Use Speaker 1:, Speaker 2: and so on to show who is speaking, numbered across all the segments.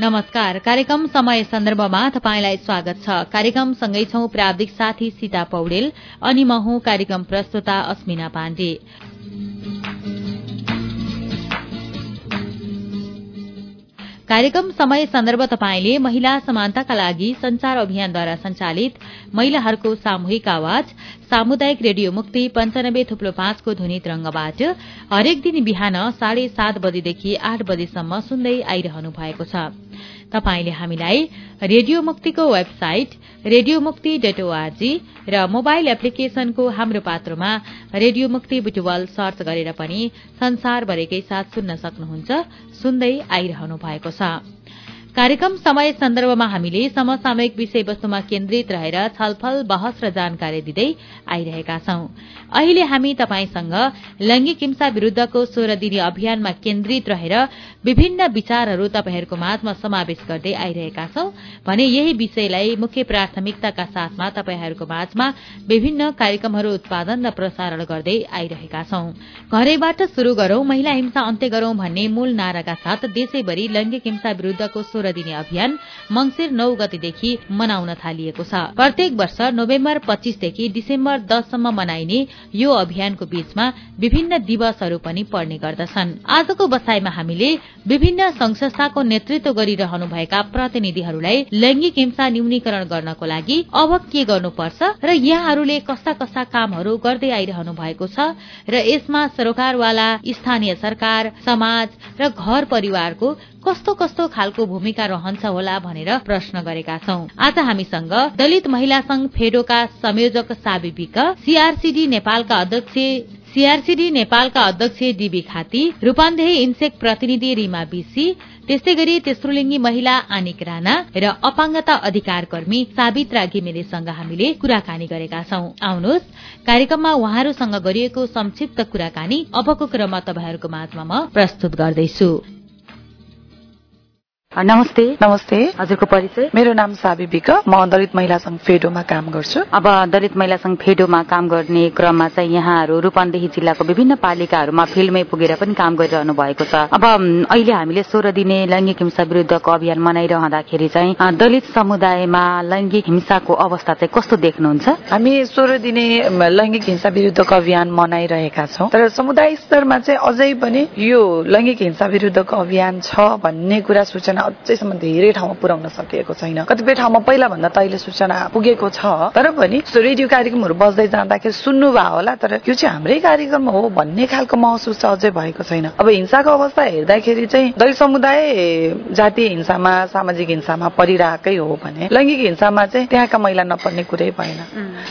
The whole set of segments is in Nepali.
Speaker 1: नमस्कार। कार्यक्रम समय सन्दर्भमा तपाईँलाई स्वागत छ। कार्यक्रम सँगै छौ प्राविधिक साथी सीता पौडेल अनि म हुँ कार्यक्रम प्रस्तुता अस्मिना पाण्डे। कार्यक्रम समय सन्दर्भ तपाईँले महिला समानताका लागि संचार अभियानद्वारा संचालित महिलाहरूको सामूहिक आवाज सामुदायिक रेडियो मुक्ति पञ्चानब्बे थुप्लो पाँचको ध्वनि तरंगबाट हरेक दिन बिहान साढे सात बजेदेखि आठ बजेसम्म सुन्दै आइरहनु भएको छ। तपाईँले हामीलाई रेडियो मुक्तिको website radio Mukti dot O R G र मोबाइल एप्लिकेशनको हाम्रो पात्रोमा रेडियो मुक्ति बुटुवल सर्च गरेर पनि संसारभरिकै साथ सुन्न सक्नुहुन्छ सुन्दै आइरहनु भएको छ। कार्यक्रम समय सन्दर्भमा हामीले समसामयिक विषयवस्तुमा केन्द्रित रहेर छलफल बहस र जानकारी दिँदै आइरहेका छौं। अहिले हामी तपाईंसँग लैंगिक हिंसा विरूद्धको सोह्र दिने अभियानमा केन्द्रित रहेर विभिन्न विचारहरू तपाईँहरूको माझमा समावेश गर्दै आइरहेका छौं भने यही विषयलाई मुख्य प्राथमिकताका साथमा तपाईँहरूको माझमा विभिन्न कार्यक्रमहरू उत्पादन र प्रसारण गर्दै आइरहेका छौं। घरैबाट शुरू गरौं महिला हिंसा अन्त्य गरौं भन्ने मूल नाराका साथ देशैभरि लैंगिक हिंसा विरूद्धको सोह्र दिने अभियान मंगिर नौ गतिदेखि मनाउन थालिएको छ। प्रत्येक वर्ष नोभेम्बर पच्चीसदेखि डिसेम्बर दससम्म मनाइने यो अभियानको बीचमा विभिन्न दिवसहरू पनि पर्ने गर्दछन्। आजको बसाईमा हामीले विभिन्न संघ संस्थाको नेतृत्व गरिरहनुभएका प्रतिनिधिहरूलाई लैंगिक हिंसा न्यूनीकरण गर्नको लागि अब के गर्नुपर्छ र यहाँहरूले कस्ता कस्ता कामहरू गर्दै आइरहनु भएको छ र यसमा सरोकारवाला स्थानीय सरकार समाज र घर परिवारको कस्तो कस्तो खालको भूमिका रहन्छ होला भनेर प्रश्न गरेका छौं। आज हामीसँग दलित महिला संघ फेडोका संयोजक साबी विक सीआरसीडी नेपालका अध्यक्ष सीआरसीडी नेपालका अध्यक्ष डीबी खाती रूपान्देही इन्सेक प्रतिनिधि रिमा बिसी त्यस्तै गरी तेस्रोलिङ्गी महिला आनिक राणा र अपाङ्गता अधिकार कर्मी सावित्रा घिमिरेसँग हामीले कुराकानी गरेका छौं। आउनुहोस् कार्यक्रममा उहाँहरूसँग गरिएको संक्षिप्त कुराकानी अबको क्रममा तपाईँहरूको माझमा म प्रस्तुत गर्दैछु।
Speaker 2: नमस्ते।
Speaker 3: नमस्ते।
Speaker 2: हजुरको परिचय?
Speaker 3: मेरो नाम साबी विक म दलित महिला संघ फेडोमा काम गर्छु।
Speaker 2: अब दलित महिला संघ फेडोमा काम गर्ने क्रममा चाहिँ यहाँहरू रूपन्देही जिल्लाको विभिन्न पालिकाहरूमा फिल्डमै पुगेर पनि काम गरिरहनु भएको छ। अब अहिले हामीले सोह्र दिने लैङ्गिक हिंसा विरुद्धको अभियान मनाइरहँदाखेरि चाहिँ दलित समुदायमा लैङ्गिक हिंसाको अवस्था चाहिँ कस्तो देख्नुहुन्छ?
Speaker 3: हामी सोह्र दिने लैङ्गिक हिंसा विरुद्धको अभियान मनाइरहेका छौँ। तर समुदाय स्तरमा चाहिँ अझै पनि यो लैङ्गिक हिंसा विरुद्धको अभियान छ भन्ने कुरा सूचना अझैसम्म धेरै ठाउँमा पुर्याउन सकिएको छैन। कतिपय ठाउँमा पहिला भन्दा त अहिले सूचना पुगेको छ। तर पनि रेडियो कार्यक्रमहरू बस्दै जाँदाखेरि सुन्नुभयो होला तर यो चाहिँ हाम्रै कार्यक्रम हो भन्ने खालको महसुस चाहिँ अझै भएको छैन। अब हिंसाको अवस्था हेर्दाखेरि चाहिँ दलित समुदाय जातीय हिंसामा सामाजिक हिंसामा परिरहेकै हो भने लैङ्गिक हिंसामा चाहिँ त्यहाँका महिला नपर्ने कुरै भएन।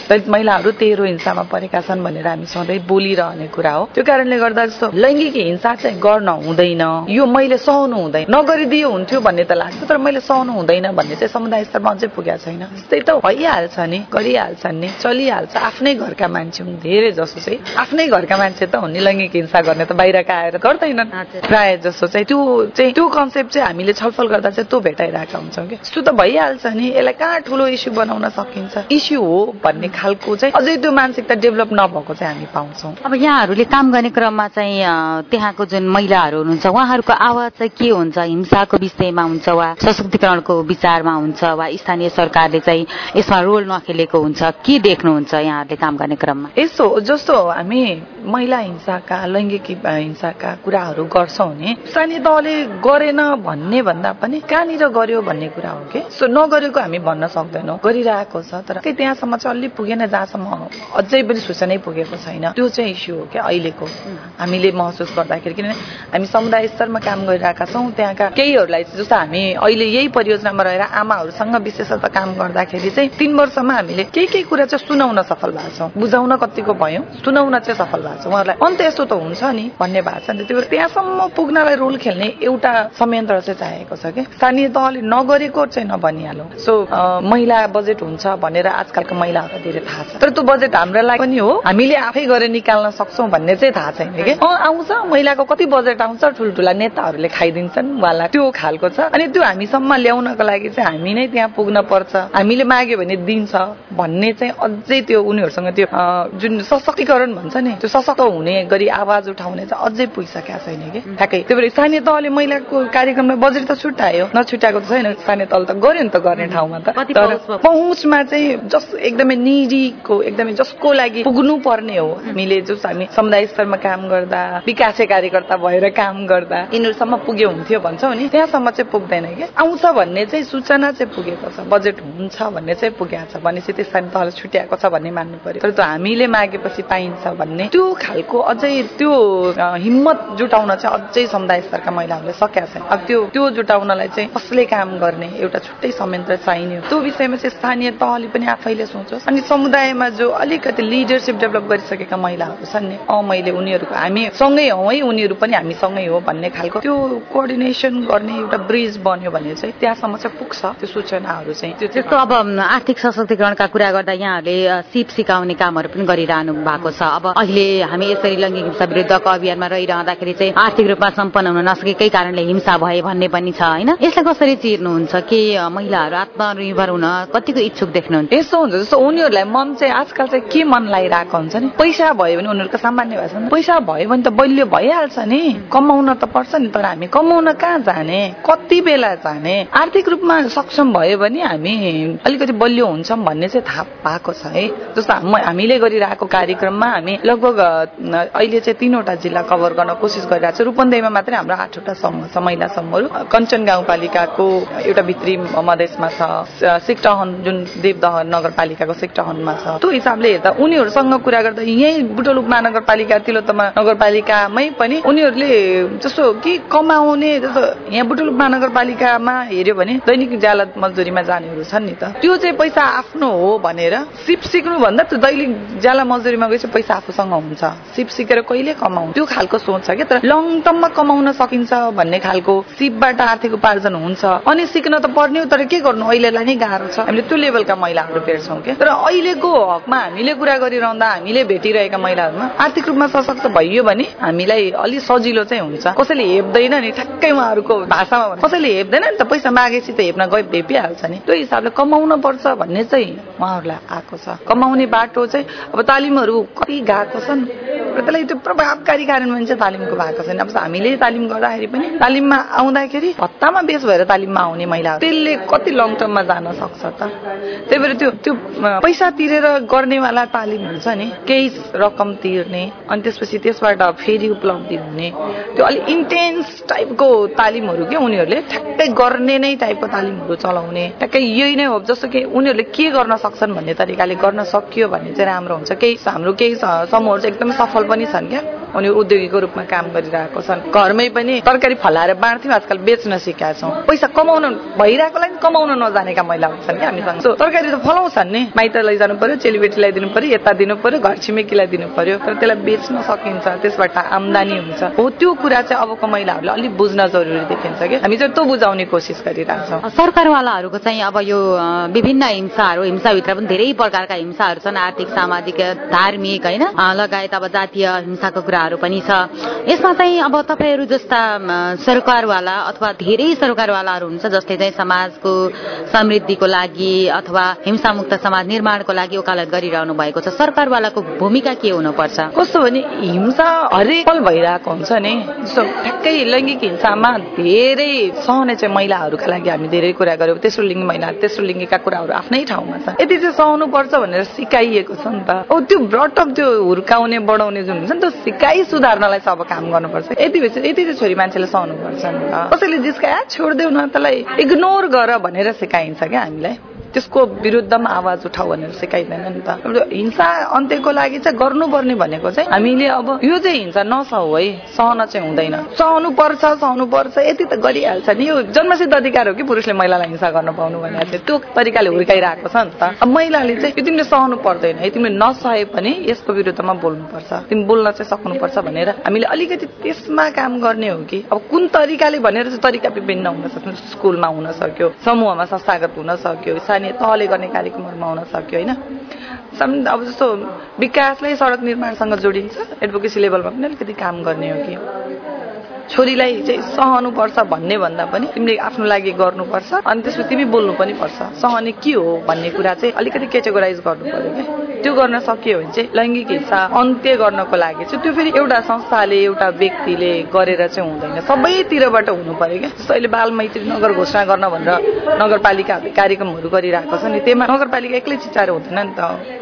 Speaker 3: दलित महिलाहरू तेह्रो हिंसामा परेका छन् भनेर हामी सधैँ बोलिरहने कुरा हो। त्यो कारणले गर्दा जस्तो लैङ्गिक हिंसा चाहिँ गर्न हुँदैन। यो मैले सहनु हुँदैन। नगरिदियो हुन्थ्यो भन्ने त लाग्छ तर मैले सहनु हुँदैन भन्ने चाहिँ समुदाय स्तरमा अझै पुगेको छैन। त्यस्तै त भइहाल्छ नि गरिहाल्छन् नि चलिहाल्छ। आफ्नै घरका मान्छे हुन् धेरै जसो चाहिँ आफ्नै घरका मान्छे त हुन् नि लैङ्गिक हिंसा गर्ने त बाहिरका आएर गर्दैनन्। प्राय जसो चाहिँ त्यो चाहिँ त्यो कन्सेप्ट चाहिँ हामीले छलफल गर्दा चाहिँ त्यो भेटाइरहेका हुन्छौँ कि त्यो त भइहाल्छ नि। यसलाई कहाँ ठुलो इस्यु बनाउन सकिन्छ? इस्यु हो भन्ने खालको चाहिँ अझै त्यो मानसिकता डेभलप नभएको चाहिँ हामी पाउँछौँ।
Speaker 2: अब यहाँहरूले काम गर्ने क्रममा चाहिँ त्यहाँको जुन महिलाहरू हुनुहुन्छ उहाँहरूको आवाज चाहिँ के हुन्छ? हिंसाको विषयमा हुन्छ वा सशक्तिकरणको विचारमा हुन्छ वा स्थानीय सरकारले चाहिँ यसमा रोल नखेलेको हुन्छ के देख्नुहुन्छ यहाँहरूले काम गर्ने क्रममा?
Speaker 3: यस्तो जस्तो हामी महिला हिंसाका लैङ्गिक हिंसाका कुराहरू गर्छौँ भने स्थानीय तहले गरेन भन्ने भन्दा पनि कहाँनिर गर्यो भन्ने कुरा हो कि? सो नगरेको हामी भन्न सक्दैनौँ। गरिरहेको छ तर त्यहाँसम्म चाहिँ अलि पुगेन जहाँसम्म अझै पनि सूचनै पुगेको छैन। त्यो चाहिँ इस्यु हो क्या अहिलेको। हामीले महसुस गर्दाखेरि किनभने हामी समुदाय स्तरमा काम गरिरहेका छौँ त्यहाँका केहीहरूलाई जस्तो हामी अहिले यही परियोजनामा रहेर आमाहरूसँग विशेषतः काम गर्दाखेरि चाहिँ तिन वर्षमा हामीले केही केही कुरा चाहिँ सुनाउन सफल भएको छौँ। बुझाउन कतिको भयौँ? सुनाउन चाहिँ सफल भएको छ। उहाँहरूलाई अन्त यस्तो त हुन्छ नि भन्ने भएको छ नि त्यो त्यहाँसम्म पुग्नलाई रोल खेल्ने एउटा संयन्त्र चाहिँ चाहिएको छ कि? स्थानीय तहले नगरेको चाहिँ नभनिहालौँ। सो महिला बजेट हुन्छ भनेर आजकलको महिलाहरूलाई धेरै थाहा छ। तर त्यो बजेट हाम्रो लागि पनि हो। हामीले आफै गरेर निकाल्न सक्छौँ भन्ने चाहिँ थाहा छैन कि? आउँछ महिलाको कति बजेट आउँछ ठुल्ठुला नेताहरूले खाइदिन्छन् उहाँलाई। त्यो खालको छ। अनि त्यो हामीसम्म ल्याउनको लागि चाहिँ हामी नै त्यहाँ पुग्न पर्छ। हामीले माग्यो भने दिन्छ। भन्ने चाहिँ अझै त्यो उनीहरूसँग त्यो जुन सशक्तिकरण भन्छ नि त्यो सशक्त हुने गरी आवाज उठाउने चाहिँ अझै पुगिसकेका छैन कि? ठ्याक्कै। त्यही भएर स्थानीय तहले महिलाको कार्यक्रमलाई बजेट त छुट्यायो नछुट्याएको त छैन। स्थानीय तल त गर्यो नि त गर्ने ठाउँमा त। तर पहुँचमा चाहिँ जस एकदमै निरीको एकदमै जसको लागि पुग्नु पर्ने हो हामीले जस हामी समुदाय स्तरमा काम गर्दा विकासे कार्यकर्ता भएर काम गर्दा यिनीहरूसम्म पुग्यो हुन्थ्यो भन्छौ नि त्यहाँसम्म चाहिँ पुग्दैन कि? आउँछ भन्ने चाहिँ सूचना चाहिँ पुगेको छ बजेट हुन्छ भन्ने चाहिँ पुगेको छ भनेपछि स्थानीय तहले छुट्याएको छ भन्ने मान्नु पर्यो। तर त्यो हामीले मागेपछि पाइन्छ भन्ने। त्यो खालको अझै त्यो हिम्मत जुटाउन चाहिँ अझै समुदाय स्तरका महिलाहरूले सकेका छैन अब त्यो त्यो जुटाउनलाई चाहिँ कसले काम गर्ने एउटा छुट्टै संयन्त्र चाहिने त्यो विषयमा चाहिँ स्थानीय तहले पनि आफैले सोचोस्। अनि समुदायमा जो अलिकति लिडरसिप डेभलप गरिसकेका महिलाहरू छन् नि अँ मैले उनीहरूको हामी सँगै हौ है उनीहरू पनि हामी सँगै हो भन्ने खालको। त्यो कोअर्डिनेसन गर्ने एउटा ब्रिज बन्यो भने चाहिँ त्यहाँसम्म चाहिँ पुग्छ त्यो सूचनाहरू चाहिँ। त्यो
Speaker 2: अब आर्थिक सशक्तिकरणका कुरा गर्दा यहाँहरूले सिप सिकाउने कामहरू पनि गरिरहनु भएको छ। अब अहिले हामी यसरी लैङ्गिक हिंसा विरुद्धको अभियानमा रहिरहँदाखेरि चाहिँ आर्थिक रूपमा सम्पन्न हुन नसकेकै कारणले हिंसा भए भन्ने पनि छ होइन? यसलाई कसरी चिर्नुहुन्छ? के महिलाहरू आत्मनिर्भर हुन कतिको इच्छुक देख्नुहुन्छ
Speaker 3: यस्तो हुन्छ जस्तो उनीहरूलाई मन चाहिँ आजकल चाहिँ के मन लगाइरहेको हुन्छ नि? पैसा भयो भने उनीहरूको सामान्य भाषा पैसा भयो भने त बलियो भइहाल्छ नि। कमाउन त पर्छ नि तर हामी कमाउन कहाँ जाने? कति बेला जाने? आर्थिक रूपमा सक्षम भयो भने हामी अलिकति बलियो हुन्छौँ भन्ने चाहिँ थाहा पाएको छ है? जस्तो हामीले गरिरहेको कार्यक्रममा हामी लगभग अहिले चाहिँ तिनवटा जिल्ला कभर गर्न कोसिस गरिरहेको छ। रूपन्देहीमा मात्रै हाम्रो आठवटा समूह छ महिला समूहहरू कञ्चन गाउँपालिकाको एउटा भित्री मधेसमा छ सिक्टहन जुन देवदह नगरपालिकाको सिक्टहनमा छ। त्यो हिसाबले हेर्दा उनीहरूसँग कुरा गर्दा यहीँ बुटोलुक महानगरपालिका तिलोत्तमा नगरपालिकामै पनि उनीहरूले जस्तो के कमाउने जस्तो यहाँ बुटोलुक महानगरपालिकामा हेऱ्यो भने दैनिक ज्याला मजदुरीमा जानेहरू छन् नि त। त्यो चाहिँ पैसा आफ्नो हो भनेर सिप सिक्नु भन्दा त्यो दैनिक ज्याला मजदुरीमा गएपछि पैसा आफूसँग हुन्छ। सिप सिकेर कहिले कमाउनु त्यो खालको सोच छ क्या। तर लङ टर्ममा कमाउन सकिन्छ भन्ने खालको सिपबाट आर्थिक उपार्जन हुन्छ। अनि सिक्न त पर्ने हो तर के गर्नु? अहिलेलाई नै गाह्रो छ। हामीले त्यो लेभलका महिलाहरू भेट्छौँ क्या। तर अहिलेको हकमा हामीले कुरा गरिरहँदा हामीले भेटिरहेका महिलाहरूमा आर्थिक रूपमा सशक्त भइयो भने हामीलाई अलिक सजिलो चाहिँ हुन्छ। कसैले हेप्दैन नि ठ्याक्कै उहाँहरूको भाषामा कसैले हेप्दैन नि त पैसा मागेपछि त हेप्न गए भेपिहाल्छ नि। त्यो हिसाबले कमाउन पर्छ भन्ने चाहिँ उहाँहरूलाई आएको छ। कमाउने बाटो चाहिँ अब तालिमहरू कति गएको छन्? र त्यसलाई त्यो प्रभावकारी कार्यान्वयन चाहिँ तालिमको भएको छैन। अब हामीले तालिम गर्दाखेरि पनि तालिममा आउँदाखेरि हप्तामा बेस भएर तालिममा आउने महिलाहरू त्यसले कति लङ टर्ममा जान सक्छ त? त्यही भएर त्यो त्यो पैसा तिरेर गर्नेवाला तालिम हुन्छ नि। केही रकम तिर्ने अनि त्यसपछि त्यसबाट फेरि उपलब्धि हुने। त्यो अलिक इन्टेन्स टाइपको तालिमहरू के? उनीहरूले ठ्याक्कै गर्ने नै टाइपको तालिमहरू चलाउने। ठ्याक्कै यही नै हो। जस्तो कि उनीहरूले के गर्न सक्छन् भन्ने तरिकाले गर्न सकियो भने चाहिँ राम्रो हुन्छ। केही हाम्रो केही समूहहरू चाहिँ एकदमै सफल पनि छन् क्या। उनीहरू उद्योगीको रूपमा काम गरिरहेको छन्। घरमै पनि तरकारी फलाएर बाँड्थ्यौँ आजकल बेच्न सिकाएका छौँ। पैसा कमाउन भइरहेकोलाई कमाउन नजानेका महिलाहरू छन् कि हामीसँग तरकारी त फलाउँछन् नि। माइत लैजानु पर्यो चेलीबेटीलाई दिनु पर्यो यता दिनु पर्यो घर छिमेकीलाई दिनु पर्यो तर त्यसलाई बेच्न सकिन्छ त्यसबाट आम्दानी हुन्छ। हो त्यो कुरा चाहिँ अबको महिलाहरूले अलिक बुझ्न जरुरी देखिन्छ कि हामी चाहिँ त्यो बुझाउने कोसिस गरिरहेछौँ
Speaker 2: सरकारवालाहरूको चाहिँ अब यो विभिन्न हिंसाहरू हिंसाभित्र पनि धेरै प्रकारका हिंसाहरू छन्। आर्थिक सामाजिक धार्मिक होइन? लगायत अब जातीय हिंसाको कुराहरू पनि छ। यसमा चाहिँ अब तपाईँहरू जस्ता सरकारवाला अथवा धेरै सरकारवालाहरू हुन्छ जसले चाहिँ समाजको समृद्धिको लागि अथवा हिंसामुक्त समाज निर्माणको लागि वकालत गरिरहनु भएको छ। सरकारवालाको भूमिका के हुनुपर्छ?
Speaker 3: कस्तो भने हिंसा हरेक पल भइरहेको हुन्छ नि। जस्तो ठ्याक्कै लैङ्गिक हिंसामा धेरै सहने चाहिँ महिलाहरूका लागि हामी धेरै कुरा गर्यौँ। तेस्रो लिङ्गी महिला तेस्रो लिङ्गीका कुराहरू आफ्नै ठाउँमा छ। यति चाहिँ सहनु पर्छ भनेर सिकाइएको छ नि त। त्यो ब्रटअप त्यो हुर्काउने बढाउने जुन हुन्छ नि त्यो सिकाइ सुधार्नलाई चाहिँ अब काम गर्नुपर्छ। यति भएपछि यति चाहिँ छोरी मान्छेले सहनुपर्छ नि त। कसैले जिस्काया छोडिदेऊ न त्यसलाई इग्नोर गर भनेर सिकाइन्छ क्या हामीलाई। त्यसको विरुद्धमा आवाज उठाउ भनेर सिकाइँदैन नि त। हिंसा अन्त्यको लागि चाहिँ गर्नुपर्ने भनेको चाहिँ हामीले अब यो चाहिँ हिंसा नसहौ है सहन चाहिँ हुँदैन। सहनु पर्छ सहनु पर्छ यति त गरिहाल्छ नि। यो जन्मसिद्ध अधिकार हो कि पुरुषले महिलालाई हिंसा गर्न पाउनु चाहिँ त्यो तरिकाले हुर्काइरहेको छ नि त। अब महिलाले चाहिँ यो तिमीले सहनु पर्दैन है तिमीले नसहे पनि यसको विरुद्धमा बोल्नुपर्छ। तिमी बोल्न चाहिँ सक्नुपर्छ भनेर हामीले अलिकति त्यसमा काम गर्ने हो कि। अब कुन तरिकाले भनेर चाहिँ तरिका विभिन्न हुन सक्छ? स्कुलमा हुन सक्यो समूहमा संस्थागत हुन सक्यो स्थानीय तहले गर्ने कार्यक्रमहरूमा हुन सक्यो होइन? अब जस्तो विकासलाई सडक निर्माणसँग जोडिन्छ एडभोकेसी लेभलमा पनि अलिकति काम गर्ने हो कि? छोरीलाई चाहिँ सहनुपर्छ भन्ने भन्दा पनि तिमीले आफ्नो लागि गर्नुपर्छ अनि त्यसपछि तिमी बोल्नु पनि पर्छ। सहने के हो भन्ने कुरा चाहिँ अलिकति केटेगोराइज गर्नु पर्यो क्या। त्यो गर्न सकियो भने चाहिँ लैङ्गिक हिंसा अन्त्य गर्नको लागि चाहिँ त्यो फेरि एउटा संस्थाले एउटा व्यक्तिले गरेर चाहिँ हुँदैन। सबैतिरबाट हुनु पर्यो क्या। जस्तो अहिले बाल मैत्री नगर घोषणा गर्न भनेर नगरपालिकाहरूले कार्यक्रमहरू गरिरहेको छ नि त्यसमा नगरपालिका एक्लै चिचाएर हुँदैन नि त।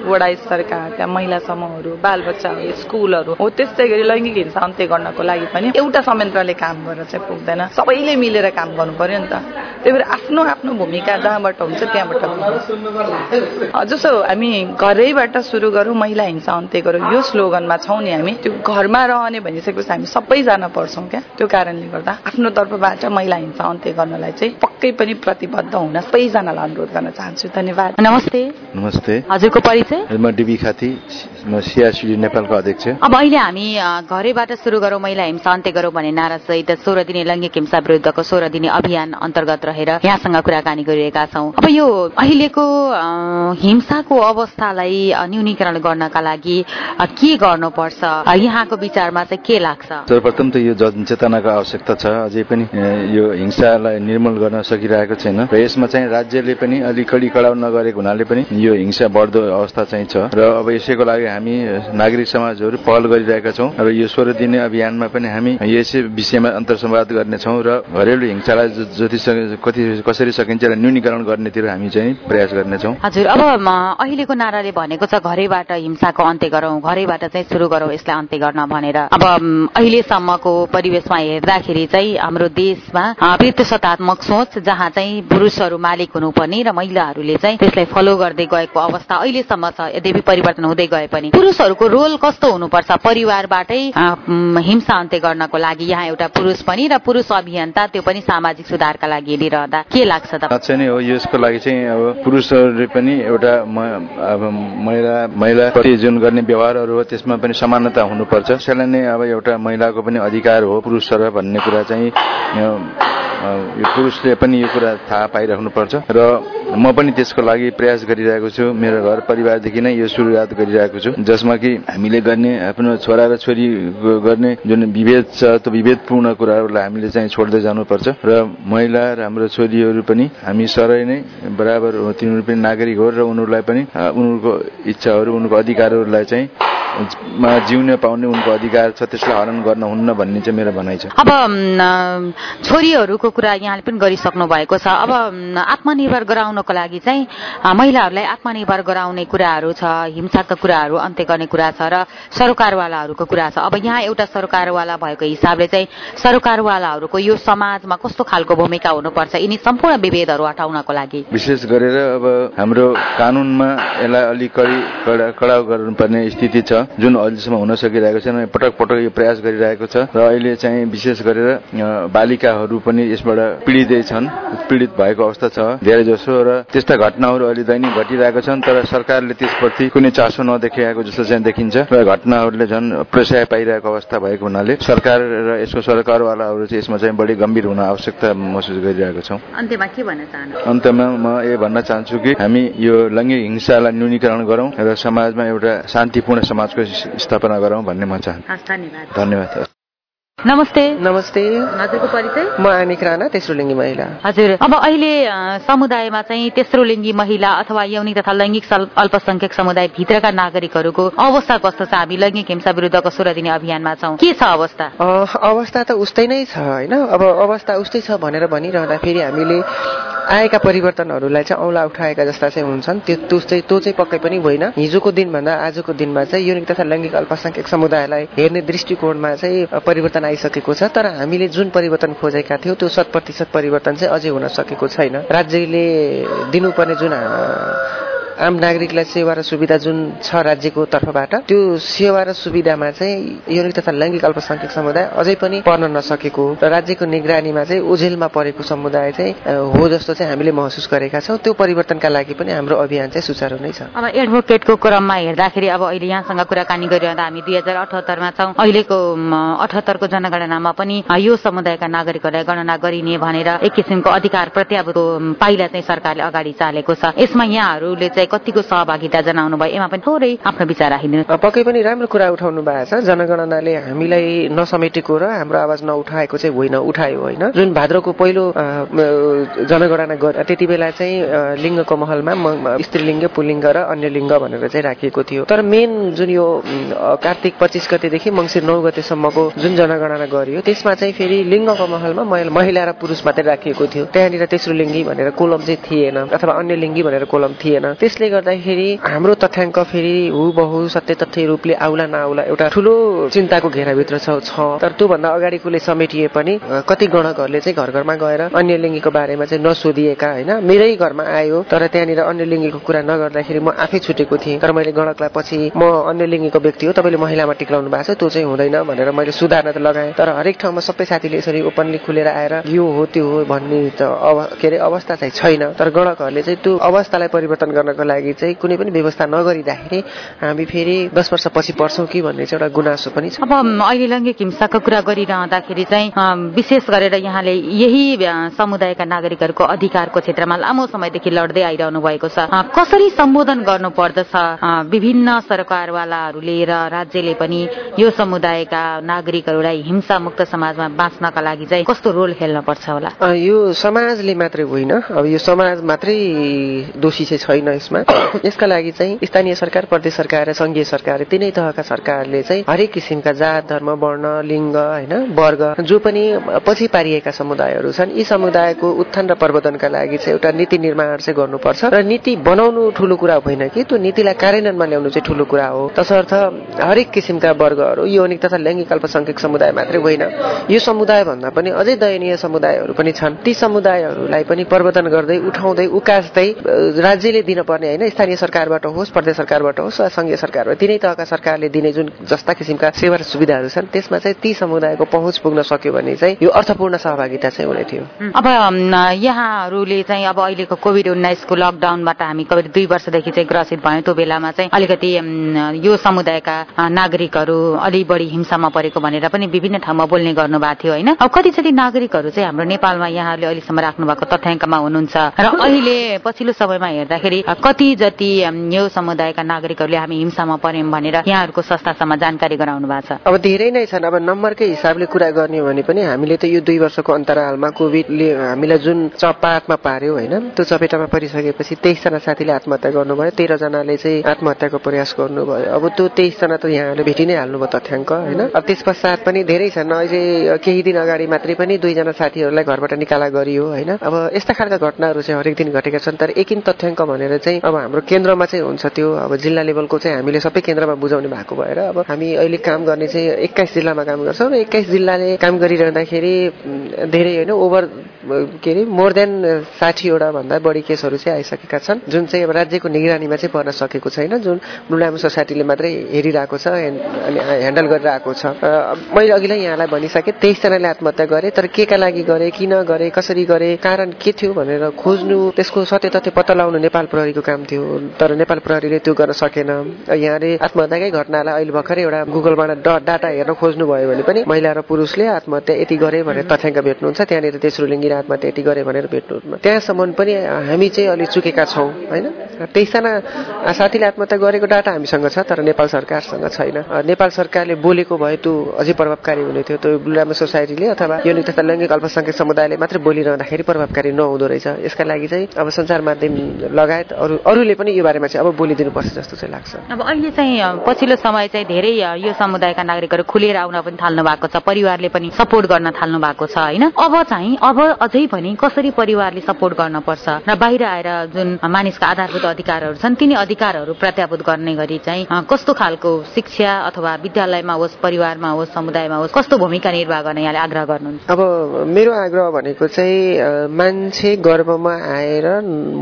Speaker 3: वडा स्तरका त्यहाँ महिला समूहहरू बाल बच्चाहरू स्कुलहरू हो त्यस्तै गरी लैङ्गिक हिंसा अन्त्य गर्नको लागि पनि एउटा संयन्त्रले काम गरेर चाहिँ पुग्दैन। सबैले मिलेर काम गर्नु पर्यो नि त। त्यही भएर आफ्नो आफ्नो भूमिका जहाँबाट हुन्छ त्यहाँबाट जस्तो हामी घरैबाट सुरु गरौँ महिला हिंसा अन्त्य गरौँ यो स्लोगनमा छौँ नि हामी। त्यो घरमा रहने भनिसकेपछि हामी सबैजना पर्छौँ क्या। त्यो कारणले गर्दा आफ्नो तर्फबाट महिला हिंसा अन्त्य गर्नलाई चाहिँ पक्कै पनि प्रतिबद्ध हुन सबैजनालाई अनुरोध गर्न चाहन्छु। धन्यवाद।
Speaker 2: नमस्ते।
Speaker 4: नमस्ते।
Speaker 2: हजुरको परिचय?
Speaker 4: म डिबी खाती। नेपालको अध्यक्ष।
Speaker 2: अब अहिले हामी घरैबाट सुरु गरौँ महिला हिंसा अन्त्य गरौँ भन्ने नारासहित सोह्र दिने लैङ्गिक हिंसा विरुद्धको सोह्र दिने अभियान अन्तर्गत रहेर यहाँसँग कुराकानी गरिरहेका छौँ। अब यो अहिलेको हिंसाको अवस्थालाई न्यूनीकरण गर्नका लागि के गर्नुपर्छ? यहाँको विचारमा चाहिँ के लाग्छ?
Speaker 4: सर्वप्रथम त यो जनचेतनाको आवश्यकता छ। अझै पनि यो हिंसालाई निर्मूल गर्न सकिरहेको छैन। र यसमा चाहिँ राज्यले पनि अलिक कडी कडाउ नगरेको हुनाले पनि यो हिंसा बढ्दो अवस्था चाहिँ छ। र अब यसैको लागि हामी नागरिक समाजहरू पहल गरिरहेका छौँ र यो सोह्र दिने अभियानमा पनि हामी यसै विषयमा अन्तर्संवाद गर्नेछौँ र घरेलु हिंसालाई जति कति कसरी सकिन्छ र न्यूनीकरण गर्नेतिर हामी चाहिँ प्रयास गर्नेछौँ।
Speaker 2: हजुर अब अहिलेको नाराले भनेको छ घरैबाट हिंसाको अन्त्य गरौँ घरैबाट चाहिँ सुरु गरौँ यसलाई अन्त्य गर्न भनेर। अब अहिलेसम्मको परिवेशमा हेर्दाखेरि चाहिँ हाम्रो देशमा अ, प्रतिशतात्मक सोच जहाँ चाहिँ पुरुषहरू मालिक हुनुपर्ने र महिलाहरूले चाहिँ त्यसलाई फलो गर्दै गएको अवस्था अहिलेसम्म छ यद्यपि परिवर्तन हुँदै गए पनि। पुरुषहरूको रोल कस्तो हुनुपर्छ? परिवारबाटै हिंसा अन्त्य गर्नको लागि यहाँ एउटा पुरुष पनि र पुरुष अभियन्ता त्यो पनि सामाजिक सुधारका लागि हेरिरहँदा के लाग्छ त
Speaker 4: नै हो यसको लागि चाहिँ अब पुरुषहरूले पनि एउटा म- अब महिला महिलाप्रति जुन गर्ने व्यवहारहरू हो त्यसमा पनि समानता हुनुपर्छ। त्यसलाई नै अब एउटा महिलाको पनि अधिकार हो पुरुष सर भन्ने कुरा चाहिँ यो पुरुषले पनि यो कुरा थाहा पाइराख्नुपर्छ। र म पनि त्यसको लागि प्रयास गरिरहेको छु। मेरो घर परिवारदेखि नै यो सुरुवात गरिरहेको छु। जसमा कि हामीले गर्ने आफ्नो छोरा र छोरी गर्ने जुन विभेद छ त्यो विभेदपूर्ण कुराहरूलाई हामीले चाहिँ छोड्दै जानुपर्छ। र महिला र हाम्रो छोरीहरू पनि हामी सरै नै बराबर तिनीहरू पनि नागरिक हो र उनीहरूलाई पनि उनीहरूको इच्छाहरू उनीहरूको अधिकारहरूलाई चाहिँ मा जिउन पाउने उनको अधिकार छ त्यसलाई हरण गर्न हुन्न भन्ने चाहिँ मेरो भनाइ छ।
Speaker 2: अब छोरीहरूको कुरा यहाँले पनि गरिसक्नु भएको छ। अब आत्मनिर्भर गराउनको लागि चाहिँ महिलाहरूलाई आत्मनिर्भर गराउने कुराहरू छ हिंसाका कुराहरू अन्त्य गर्ने कुरा छ र सरकारवालाहरूको कुरा छ। अब यहाँ एउटा सरकारवाला भएको हिसाबले चाहिँ सरकारवालाहरूको यो समाजमा कस्तो खालको भूमिका हुनुपर्छ यिनी सम्पूर्ण विभेदहरू हटाउनको लागि?
Speaker 4: विशेष गरेर अब हाम्रो कानूनमा यसलाई अलिक कडी कडा गर्नुपर्ने स्थिति छ। जुन अहिलेसम्म हुन सकिरहेको छैन पटक पटक यो प्रयास गरिरहेको छ र अहिले चाहिँ विशेष गरेर बालिकाहरू पनि यसबाट पीडितै छन् पीडित भएको अवस्था छ धेरै जसो र त्यस्ता घटनाहरू अहिले दैनिक घटिरहेका छन् तर सरकारले त्यसप्रति कुनै चासो नदेखाएको जस्तो चाहिँ देखिन्छ। र घटनाहरूले झन् प्रशय पाइरहेको अवस्था भएको हुनाले सरकार र यसको सरकारवालाहरू चाहिँ यसमा चाहिँ बढी गम्भीर हुन आवश्यकता महसुस गरिरहेको छौँ।
Speaker 2: अन्त्यमा के भन्न चाहनु
Speaker 4: अन्तमा म यो भन्न चाहन्छु कि हामी यो लैङ्गिक हिंसालाई न्यूनीकरण गरौँ र समाजमा एउटा शान्तिपूर्ण समाजको स्थापना गरौँ भन्ने म चाहन्छु।
Speaker 2: धन्यवाद।
Speaker 4: धन्यवाद।
Speaker 2: नमस्ते।
Speaker 5: नमस्ते।
Speaker 2: हजुरको परिचय?
Speaker 5: म आमिक राणा तेस्रो लिङ्गी महिला।
Speaker 2: हजुर। अब अहिले समुदायमा चाहिँ तेस्रो लिङ्गी महिला अथवा यौनिक तथा लैङ्गिक अल्पसंख्यक समुदाय भित्रका नागरिकहरूको अवस्था कस्तो छ? हामी लैङ्गिक हिंसा विरुद्धको सोह्र दिने अभियानमा छौँ। के छ अवस्था?
Speaker 5: अ, अवस्था त उस्तै नै छ होइन? अब अवस्था उस्तै छ भनेर भनिरहँदाखेरि हामीले आएका परिवर्तनहरूलाई चाहिँ औँला उठाएका जस्ता चाहिँ हुन्छन्। त्यो चाहिँ त्यो चाहिँ पक्कै पनि होइन। हिजोको दिनभन्दा आजको दिनमा चाहिँ यौनिक तथा लैङ्गिक अल्पसंख्यक समुदायलाई हेर्ने दृष्टिकोणमा चाहिँ परिवर्तन आइसकेको छ। तर हामीले जुन परिवर्तन खोजेका थियौँ त्यो शत प्रतिशत परिवर्तन चाहिँ अझै हुन सकेको छैन। राज्यले दिनुपर्ने जुन आम नागरिकलाई सेवा र सुविधा जुन छ राज्यको तर्फबाट त्यो सेवा र सुविधामा चाहिँ यौनिक तथा लैङ्गिक अल्पसंख्यक समुदाय अझै पनि पर्न नसकेको र राज्यको निगरानीमा चाहिँ ओझेलमा परेको समुदाय चाहिँ हो जस्तो चाहिँ हामीले महसुस गरेका छौँ। त्यो परिवर्तनका लागि पनि हाम्रो अभियान चाहिँ सुचारू नै छ।
Speaker 2: अब एडभोकेटको क्रममा हेर्दाखेरि अब अहिले यहाँसँग कुराकानी गरिरहँदा हामी दुई हजार अठहत्तरमा छौँ। अहिलेको अठहत्तरको जनगणनामा पनि यो समुदायका नागरिकहरूलाई गणना गरिने भनेर एक किसिमको अधिकार प्रत्याभूत पाइला चाहिँ सरकारले अगाडि चालेको छ। यसमा यहाँहरूले चाहिँ कतिको सहभागिता जनाउनु भयो एमा पनि थोरै आफ्नो विचार राखिदिनु।
Speaker 5: पक्कै पनि राम्रो कुरा उठाउनु भएको छ। जनगणनाले हामीलाई नसमेटेको र हाम्रो आवाज नउठाएको चाहिँ होइन उठायो होइन। जुन भाद्रको पहिलो जनगणना त्यति बेला चाहिँ लिङ्गको महलमा स्त्रीलिङ्ग पुलिङ्ग र अन्य लिङ्ग भनेर चाहिँ राखिएको थियो। तर मेन जुन यो कार्तिक पच्चिस गतेदेखि मङ्सिर नौ गतेसम्मको जुन जनगणना गरियो त्यसमा चाहिँ फेरि लिङ्गको महलमा महिला र पुरुष मात्रै राखिएको थियो। त्यहाँनिर तेस्रो लिङ्गी भनेर कोलम चाहिँ थिएन अथवा अन्य लिङ्गी भनेर कोलम थिएन। त्यसले गर्दाखेरि हाम्रो तथ्याङ्क फेरि हुबहु सत्य तथ्य रूपले आउला नआउला एउटा ठुलो चिन्ताको घेराभित्र छ तर त्योभन्दा अगाडिकोले समेटिए पनि कति गणकहरूले चाहिँ घर घरमा गएर अन्य लिङ्गीको बारेमा चाहिँ नसोधिएका होइन मेरै घरमा आयो तर त्यहाँनिर अन्य लिङ्गीको कुरा नगर्दाखेरि म आफै छुटेको थिएँ। तर मैले गणकलाई पछि म अन्य लिङ्गीको व्यक्ति हो तपाईँले महिलामा टिक्लाउनु भएको छ त्यो चाहिँ हुँदैन भनेर मैले सुधार्न त लगाएँ। तर हरेक ठाउँमा सबै साथीले यसरी ओपनली खुलेर आएर यो हो त्यो हो भन्ने त के अरे अवस्था चाहिँ छैन। तर गणकहरूले चाहिँ त्यो अवस्थालाई परिवर्तन गर्नको लागि चाहिँ कुनै पनि व्यवस्था नगरिँदाखेरि हामी फेरि दस वर्ष पछि पर्छौँ कि भन्ने चाहिँ एउटा गुनासो पनि छ।
Speaker 2: अब अहिले लैङ्गिक हिंसाको कुरा गरिरहँदाखेरि चाहिँ विशेष गरेर यहाँले यही समुदायका नागरिकहरूको अधिकारको क्षेत्रमा लामो समयदेखि लड्दै आइरहनु भएको छ। कसरी सम्बोधन गर्नु पर्दछ विभिन्न सरकारवालाहरूले र राज्यले पनि यो समुदायका नागरिकहरूलाई हिंसा मुक्त समाजमा बाँच्नका लागि चाहिँ कस्तो रोल खेल्न पर्छ होला?
Speaker 5: यो समाजले मात्रै होइन। अब यो समाज मात्रै दोषी चाहिँ छैन यसमा। यसका लागि चाहिँ स्थानीय सरकार प्रदेश सरकार र संघीय सरकार तिनै तहका सरकारले चाहिँ हरेक किसिमका जात धर्म वर्ण लिङ्ग होइन वर्ग जो पनि पछि पारिएका समुदायहरू छन् यी समुदायको उत्थान र प्रवर्धनका लागि चाहिँ एउटा नीति निर्माण चाहिँ गर्नुपर्छ। र नीति बनाउनु ठुलो कुरा होइन कि त्यो नीतिलाई कार्यान्वयनमा ल्याउनु चाहिँ ठुलो कुरा हो। तसर्थ हरेक किसिमका वर्गहरू यौनिक तथा लैङ्गिक अल्पसंख्यक समुदाय मात्रै होइन। यो समुदाय भन्दा पनि अझै दयनीय समुदायहरू पनि छन्। ती समुदायहरूलाई पनि प्रवर्धन गर्दै उठाउँदै उकास्दै राज्यले दिनपर्ने होइन स्थानीय सरकारबाट होस् प्रदेश सरकारबाट होस् वा संघीय सरकारबाट तिनै तहका सरकारले दिने जुन जस्ता किसिमका सेवा र सुविधाहरू छन् त्यसमा चाहिँ ती समुदायको पहुँच पुग्न सक्यो भने चाहिँ यो अर्थपूर्ण सहभागिता चाहिँ हुने थियो।
Speaker 2: अब यहाँहरूले चाहिँ अब अहिलेको कोभिड उन्नाइसको लकडाउनबाट हामी करिब दुई वर्षदेखि चाहिँ ग्रसित भयौँ त्यो बेलामा चाहिँ अलिकति यो समुदायका नागरिकहरू अलि बढी हिंसामा परेको भनेर पनि विभिन्न ठाउँमा बोल्ने गर्नु भएको थियो होइन? अब कति जति नागरिकहरू चाहिँ हाम्रो नेपालमा यहाँहरूले अहिलेसम्म राख्नु भएको तथ्याङ्कमा हुनुहुन्छ। र अहिले पछिल्लो समयमा हेर्दाखेरि कति जति यो समुदायका नागरिकहरूले हामी हिंसामा पर्यौँ भनेर यहाँहरूको संस्थासम्म जानकारी गराउनु भएको छ।
Speaker 5: अब धेरै नै छन्। अब नम्बरकै हिसाबले कुरा गर्ने हो भने पनि हामीले त यो दुई वर्षको अन्तरालमा कोभिडले हामीलाई जुन चपातमा पार्यो होइन त्यो चपेटामा परिसकेपछि तेइसजना साथीले आत्महत्या गर्नुभयो। तेह्रजनाले चाहिँ आत्महत्याको प्रयास गर्नुभयो। अब त्यो तेइसजना त यहाँले भेटि नै हाल्नुभयो तथ्याङ्क होइन? अब त्यस पश्चात पनि धेरै छन्। अहिले केही दिन अगाडि मात्रै पनि दुईजना साथीहरूलाई घरबाट निकाला गरियो होइन? अब यस्ता खालका घटनाहरू चाहिँ हरेक दिन घटेका छन् तर एकिन तथ्याङ्क भनेर चाहिँ अब हाम्रो केन्द्रमा चाहिँ हुन्छ त्यो अब जिल्ला लेभलको चाहिँ हामीले सबै केन्द्रमा बुझाउने भएको भएर अब हामी अहिले काम गर्ने चाहिँ एक्काइस जिल्लामा काम गर्छौँ र एक्काइस जिल्लाले काम गरिरहँदाखेरि धेरै होइन ओभर के अरे मोर देन साठीवटा भन्दा बढी केसहरू चाहिँ आइसकेका छन्। जुन चाहिँ अब राज्यको निगरानीमा चाहिँ पर्न सकेको छैन जुन ब्लुलाम सोसाइटीले मात्रै हेरिरहेको छ अनि ह्यान्डल गरिरहेको छ। मैले अघिलाई यहाँलाई भनिसकेँ तेइसजनाले आत्महत्या गरे तर के का लागि गरे किन गरे कसरी गरे कारण के थियो भनेर खोज्नु त्यसको सत्य तथ्य पत्ता लगाउनु नेपाल प्रहरीको काम थियो तर नेपाल प्रहरीले त्यो गर्न सकेन। यहाँले आत्महत्याकै घटनालाई अहिले भर्खरै एउटा गुगलबाट डाटा हेर्न खोज्नु भयो भने पनि महिला र पुरुषले आत्महत्या यति गरे भनेर तथ्याङ्क भेट्नुहुन्छ। त्यहाँनिर तेस्रो लिङ्गी आत्महत्या यति गरे भनेर भेट्नु त्यहाँसम्म पनि हामी चाहिँ अलिक चुकेका छौँ होइन? तेइसजना साथीले आत्महत्या गरेको डाटा हामीसँग छ तर नेपाल सरकारसँग छैन। नेपाल सरकारले बोलेको भए त्यो अझै प्रभावकारी हुने थियो। त्यो बुलामा सोसाइटीले अथवा यो तथा लैङ्गिक अल्पसङ्ख्यक समुदायले मात्रै बोलिरहँदाखेरि प्रभावकारी नहुँदो रहेछ। यसका लागि चाहिँ अब सञ्चार माध्यम लगायत अरू अरूले पनि यो बारेमा चाहिँ अब बोलिदिनुपर्छ जस्तो चाहिँ लाग्छ।
Speaker 2: अब अहिले चाहिँ पछिल्लो समय चाहिँ धेरै यो समुदायका नागरिकहरू खुलेर आउन पनि थाल्नु भएको छ परिवारले पनि सपोर्ट गर्न थाल्नु भएको छ होइन? अब चाहिँ अब अझै पनि कसरी परिवारले सपोर्ट गर्न पर्छ? र बाहिर आएर जुन मानिसका आधारभूत अधिकारहरू छन् तिनी अधिकारहरू प्रत्याभूत गर्ने गरी चाहिँ कस्तो खालको शिक्षा अथवा विद्यालयमा होस् परिवारमा होस् समुदायमा होस् कस्तो भूमिका निर्वाह गर्ने यहाँले आग्रह गर्नुहुन्छ?
Speaker 5: अब मेरो आग्रह भनेको चाहिँ मान्छे गर्भमा आएर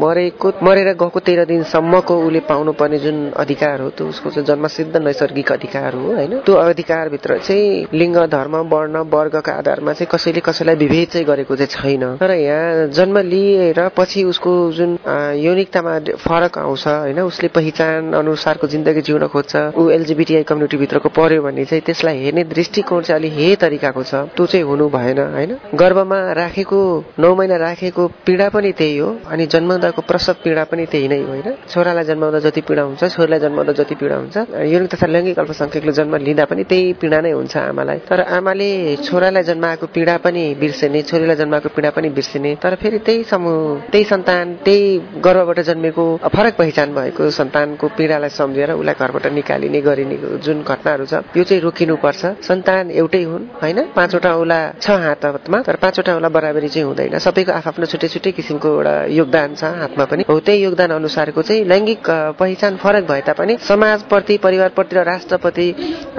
Speaker 5: मरेको मरेर गएको तेह्र दिनसम्मको उसले पाउनुपर्ने जुन अधिकार हो त्यो उसको चाहिँ जन्मसिद्ध नैसर्गिक अधिकार हो होइन? त्यो अधिकारभित्र चाहिँ लिङ्ग धर्म वर्ण वर्गका आधारमा चाहिँ कसैले कसैलाई विभेद चाहिँ गरेको चाहिँ छैन। तर यहाँ जन्म लिएर पछि उसको जुन यौनिकतामा फरक आउँछ होइन? उसले पहिचान अनुसारको जिन्दगी जिउन खोज्छ ऊ एलजिबिटिआई कम्युनिटीभित्रको पर्यो भने चाहिँ त्यसलाई हेर्ने दृष्टिकोण चाहिँ अलिक हे तरिकाको छ। त्यो चाहिँ हुनु भएन होइन? गर्भमा राखेको नौ महिना राखेको पीडा पनि त्यही हो अनि जन्मदाको प्रसव पीडा पनि त्यही नै होइन। छोरालाई जन्माउँदा जति पीडा हुन्छ छोरीलाई जन्माउँदा जति पीडा हुन्छ। यौन तथा लैङ्गिक अल्पसङ्ख्यकले जन्म लिँदा पनि त्यही पीडा नै हुन्छ आमालाई। तर आमाले छोरालाई जन्माएको पीडा पनि बिर्सिने छोरीलाई जन्माएको पीडा पनि बिर्सिने। तर फेरि त्यही समूह त्यही सन्तान त्यही गर्भबाट जन्मेको फरक पहिचान भएको सन्तानको पीडालाई सम्झेर उसलाई घरबाट निकालिने गरिने जुन घटनाहरू छ यो चाहिँ रोकिनुपर्छ। सन्तान एउटै हुन् होइन? पाँचवटा औला छ हातमा तर पाँचवटा औला बराबरी चाहिँ हुँदैन। सबैको आफ्नो छुट्टै छुट्टै किसिमको एउटा योगदान छ हातमा पनि। हो त्यही योगदान अनुसारको चाहिँ लैङ्गिक पहिचान फरक भए तापनि समाजप्रति परिवारप्रति र राष्ट्रप्रति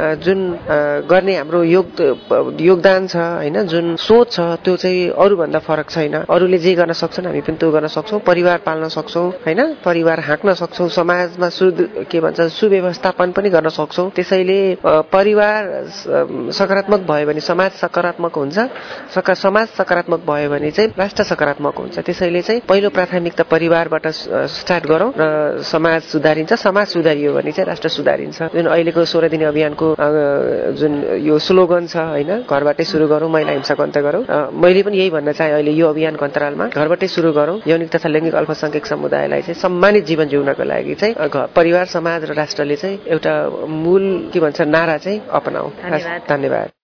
Speaker 5: जुन गर्ने हाम्रो योग योगदान छ होइन जुन सोच छ त्यो चाहिँ अरूभन्दा फरक छैन। अरूले जे गर्न सक्छन् हामी पनि त्यो गर्न सक्छौँ। परिवार पाल्न सक्छौँ होइन? परिवार हाँक्न सक्छौँ समाजमा सु के भन्छ सुव्यवस्थापन पनि गर्न सक्छौँ। त्यसैले परिवार सकारात्मक भयो भने समाज सकारात्मक हुन्छ। समाज सकारात्मक भयो भने चाहिँ राष्ट्र सकारात्मक हुन्छ। त्यसैले चाहिँ पहिलो प्राथमिकता परिवारबाट स्टार्ट गरौँ। र समाज सुधारिन्छ समाज सुधारियो भने चाहिँ राष्ट्र सुधारिन्छ। जुन अहिलेको सोह्र दिने अभियानको जुन यो स्लोगन छ होइन घरबाटै सुरु गरौँ महिला हिंसाको अन्त्य गरौँ। मैले पनि यही भन्न चाहेँ अहिले यो अभियानको अन्तरालमा घरबाटै सुरु गरौँ। यौनिक तथा लैङ्गिक अल्पसङ्ख्यक समुदायलाई चाहिँ सम्मानित जीवन जिउनको लागि चाहिँ परिवार समाज र राष्ट्रले चाहिँ एउटा मूल के भन्छ नारा चाहिँ अपनाऊ। धन्यवाद।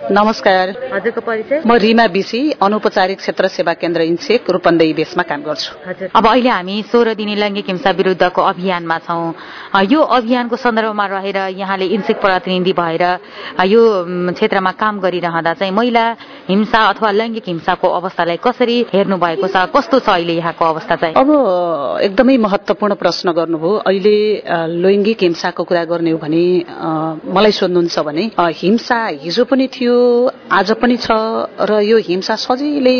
Speaker 6: नमस्कार।
Speaker 1: हजुरको परिचय?
Speaker 6: म रिमा बिसी अनौपचारिक क्षेत्र सेवा केन्द्र इन्सेक रूपन्देही बेसमा काम गर्छु।
Speaker 1: हजुर। अब अहिले हामी सोह्र दिने लैङ्गिक हिंसा विरुद्धको अभियानमा छौँ। यो अभियानको सन्दर्भमा रहेर यहाँले इन्सेक प्रतिनिधि भएर यो क्षेत्रमा काम गरिरहँदा चाहिँ महिला हिंसा अथवा लैङ्गिक हिंसाको अवस्थालाई कसरी हेर्नु भएको छ? कस्तो छ अहिले यहाँको अवस्था चाहिँ?
Speaker 6: अब एकदमै महत्वपूर्ण प्रश्न गर्नुभयो। अहिले लैङ्गिक हिंसाको कुरा गर्ने हो भने मलाई सोध्नुहुन्छ भने हिंसा हिजो पनि थियो आज पनि छ र यो हिंसा सजिलै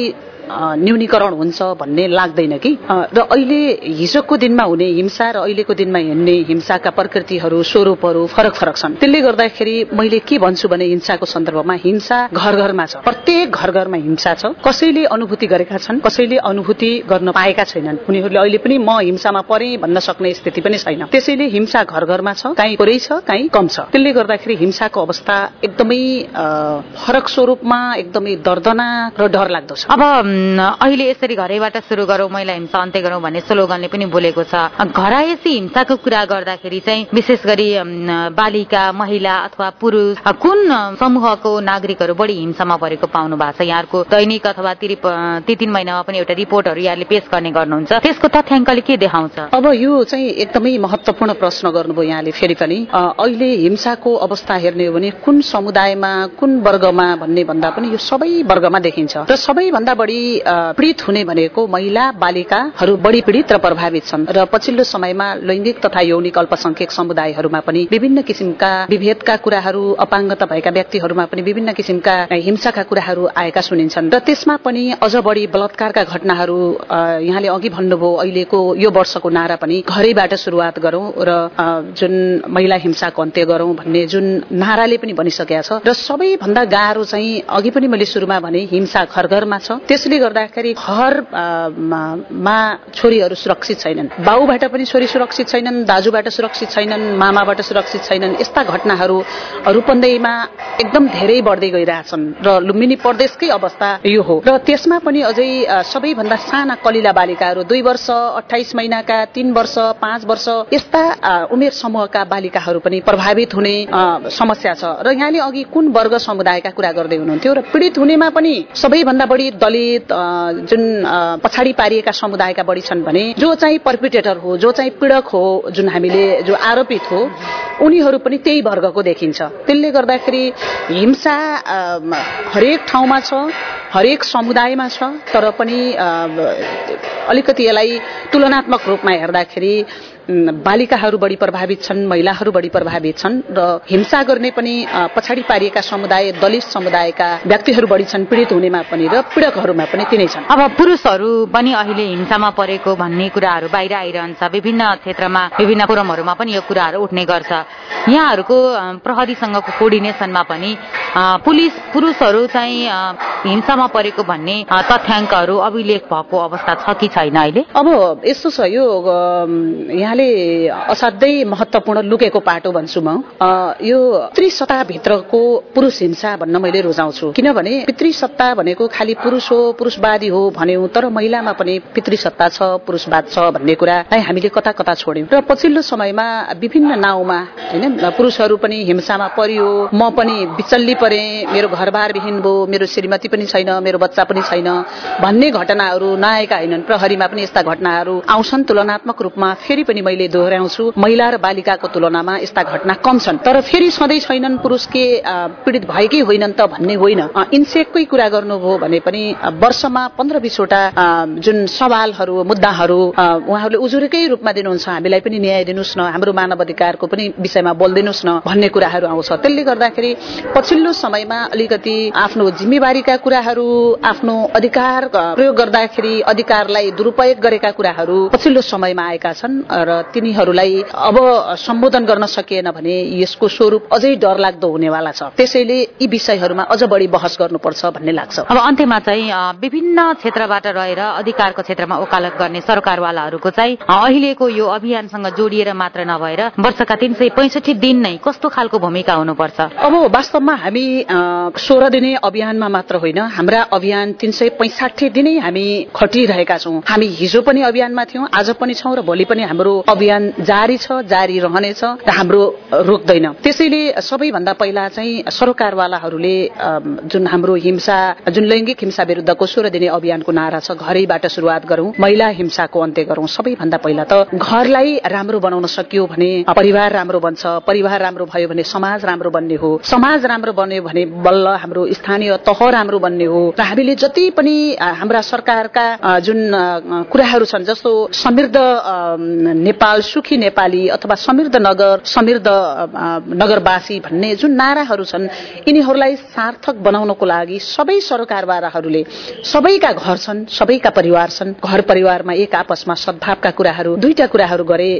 Speaker 6: न्यूनीकरण हुन्छ भन्ने लाग्दैन कि? र अहिले हिजोको दिनमा हुने हिंसा र अहिलेको दिनमा हिँड्ने हिंसाका प्रकृतिहरू स्वरूपहरू फरक फरक छन्। त्यसले गर्दाखेरि मैले के भन्छु भने हिंसाको सन्दर्भमा हिंसा घर घरमा छ। प्रत्येक घर घरमा हिंसा छ। कसैले अनुभूति गरेका छन् कसैले अनुभूति गर्न पाएका छैनन्। उनीहरूले अहिले पनि म हिंसामा परे भन्न सक्ने स्थिति पनि छैन। त्यसैले हिंसा घर घरमा छ काहीँ पुरै छ काहीँ कम छ। त्यसले गर्दाखेरि हिंसाको अवस्था एकदमै फरक स्वरूपमा एकदमै दर्दनाक र डर लाग्दो छ।
Speaker 1: अब अहिले यसरी घरैबाट सुरु गरौँ महिला हिंसा अन्त्य गरौँ भन्ने स्लोगनले पनि बोलेको छ। घरायसी हिंसाको कुरा गर्दाखेरि चाहिँ विशेष गरी बालिका महिला अथवा पुरुष कुन समूहको नागरिकहरू बढी हिंसामा परेको पाउनु भएको छ? यहाँको दैनिक अथवा ती तिन महिनामा पनि एउटा रिपोर्टहरू यहाँले पेश गर्ने गर्नुहुन्छ। त्यसको तथ्याङ्कले के देखाउँछ?
Speaker 6: अब यो चाहिँ एकदमै महत्वपूर्ण प्रश्न गर्नुभयो यहाँले फेरि पनि। अहिले हिंसाको अवस्था हेर्ने हो भने कुन समुदायमा कुन वर्गमा भन्ने भन्दा पनि यो सबै वर्गमा देखिन्छ। र सबैभन्दा बढी पीड़ित हुने भनेको महिला बालिकाहरू बढी पीड़ित र प्रभावित छन्। र पछिल्लो समयमा लैङ्गिक तथा यौनिक अल्पसंख्यक समुदायहरूमा पनि विभिन्न किसिमका विभेदका कुराहरू अपाङ्गता भएका व्यक्तिहरूमा पनि विभिन्न किसिमका हिंसाका कुराहरू आएका सुनिन्छन्। र त्यसमा पनि अझ बढी बलात्कारका घटनाहरू यहाँले अघि भन्नुभयो अहिलेको यो वर्षको नारा पनि घरैबाट शुरूआत गरौं र जुन महिला हिंसाको अन्त्य गरौं भन्ने जुन नाराले पनि भनिसकेका छ। र सबैभन्दा गाह्रो चाहिँ अघि पनि मैले शुरूमा भने हिंसा घर घरमा छ। त्यसले गर्दाखेरि घरमा छोरीहरू सुरक्षित छैनन्। बाउबाट पनि छोरी सुरक्षित छैनन् दाजुबाट सुरक्षित छैनन् मामाबाट सुरक्षित छैनन्। यस्ता घटनाहरू रूपन्देहीमा एकदम धेरै बढ्दै गइरहेछन् र लुम्बिनी प्रदेशकै अवस्था यो हो। र त्यसमा पनि अझै सबैभन्दा साना कलिला बालिकाहरू दुई वर्ष अठाइस महिनाका तीन वर्ष पाँच वर्ष यस्ता उमेर समूहका बालिकाहरू पनि प्रभावित हुने समस्या छ। र यहाँले अघि कुन वर्ग समुदायका कुरा गर्दै हुनुहुन्थ्यो र पीड़ित हुनेमा पनि सबैभन्दा बढी दलित जुन पछाडि पारिएका समुदायका बढी छन् भने जो चाहिँ पर्पिटेटर हो जो चाहिँ पीड़क हो जुन हामीले जो आरोपित हो उनीहरू पनि त्यही वर्गको देखिन्छ। त्यसले गर्दाखेरि हिंसा हरेक ठाउँमा छ हरेक समुदायमा छ तर पनि अलिकति यसलाई तुलनात्मक रूपमा हेर्दाखेरि बालिकाहरू बढी प्रभावित छन् महिलाहरू बढी प्रभावित छन् र हिंसा गर्ने पनि पछाडि पारिएका समुदाय दलित समुदायका व्यक्तिहरू बढी छन् पीड़ित हुनेमा पनि र पीड़कहरूमा पनि तिनै छन्।
Speaker 1: अब पुरुषहरू पनि अहिले हिंसामा परेको भन्ने कुराहरू बाहिर आइरहन्छ। विभिन्न क्षेत्रमा विभिन्न फोरमहरूमा पनि यो कुराहरू उठ्ने गर्छ। यहाँहरूको प्रहरीसँगको कोर्डिनेसनमा पनि पुलिस पुरुषहरू चाहिँ हिंसामा परेको भन्ने तथ्याङ्कहरू अभिलेख भएको अवस्था छ कि छैन अहिले?
Speaker 6: अब यस्तो छ यो यहाँले हिंसाले असाध्यै महत्वपूर्ण लुकेको पाटो भन्छु म। यो पितृसत्ताभित्रको पुरुष हिंसा भन्न मैले रुचाउँछु किनभने पितृसत्ता भनेको खालि पुरुष हो पुरुषवादी हो भन्यौं तर महिलामा पनि पितृसत्ता छ पुरुषवाद छ भन्ने कुरा हामीले कता कता छोड्यौं। र पछिल्लो समयमा विभिन्न नाउँमा होइन पुरुषहरू पनि हिंसामा परियो म पनि बिचल्ली परे मेरो घरबार विहीन भयो मेरो श्रीमती पनि छैन मेरो बच्चा पनि छैन भन्ने घटनाहरू नआएका होइनन्। प्रहरीमा पनि यस्ता घटनाहरू आउँछन् तुलनात्मक रूपमा फेरि पनि मैले दोहोऱ्याउँछु। महिला र बालिकाको तुलनामा यस्ता घटना कम छन्। तर फेरि सधैँ छैनन् पुरुष के पीड़ित भएकै होइनन् त भन्ने होइन। इन्सेककै कुरा गर्नुभयो भने पनि वर्षमा पन्ध्र बिसवटा जुन सवालहरू मुद्दाहरू उहाँहरूले उजुरेकै रूपमा दिनुहुन्छ हामीलाई पनि न्याय दिनुहोस् न हाम्रो मानव अधिकारको पनि विषयमा बोलिदिनुहोस् न भन्ने कुराहरू आउँछ। त्यसले गर्दाखेरि पछिल्लो समयमा अलिकति आफ्नो जिम्मेवारीका कुराहरू आफ्नो अधिकार प्रयोग गर्दाखेरि अधिकारलाई दुरूपयोग गरेका कुराहरू पछिल्लो समयमा आएका छन् र तिनीहरूलाई अब सम्बोधन गर्न सकिएन भने यसको स्वरूप अझै डरलाग्दो हुनेवाला छ। त्यसैले यी विषयहरूमा अझ बढी बहस गर्नुपर्छ भन्ने लाग्छ।
Speaker 2: अब अन्त्यमा चाहिँ विभिन्न क्षेत्रबाट रहेर अधिकारको क्षेत्रमा ओकालत गर्ने सरकारवालाहरूको चाहिँ अहिलेको यो अभियानसँग जोडिएर मात्र नभएर वर्षका तीन सय पैसठी दिन नै कस्तो खालको भूमिका हुनुपर्छ?
Speaker 6: अब वास्तवमा हामी सोह्र दिने अभियानमा मात्र होइन हाम्रा अभियान तीन सय पैँसाठी दिनै हामी खटिरहेका छौँ। हामी हिजो पनि अभियानमा थियौँ आज पनि छौँ र भोलि पनि हाम्रो अभियान जारी छ जारी रहनेछ र हाम्रो रोक्दैन। त्यसैले सबैभन्दा पहिला चाहिँ सरकारवालाहरूले जुन हाम्रो हिंसा जुन लैङ्गिक हिंसा विरुद्धको सोह्र दिने अभियानको नारा छ घरैबाट शुरूआत गरौं महिला हिंसाको अन्त्य गरौं सबैभन्दा पहिला त घरलाई राम्रो बनाउन सकियो भने परिवार राम्रो बन्छ परिवार राम्रो भयो भने समाज राम्रो बन्ने हो। समाज राम्रो बन्यो भने बल्ल हाम्रो स्थानीय तह राम्रो बन्ने हो। र हामीले जति पनि हाम्रा सरकारका जुन कुराहरू छन् जस्तो समृद्ध नेपाल सुखी नेपाली अथवा समृद्ध नगर समृद्ध नगरवासी भन्ने जुन नाराहरू छन् यिनीहरूलाई सार्थक बनाउनको लागि सबै सरकारवालाहरूले सबैका घर छन् सबैका परिवार छन्। घर परिवारमा एक आपसमा सद्भावका कुराहरू दुईटा कुराहरू गरे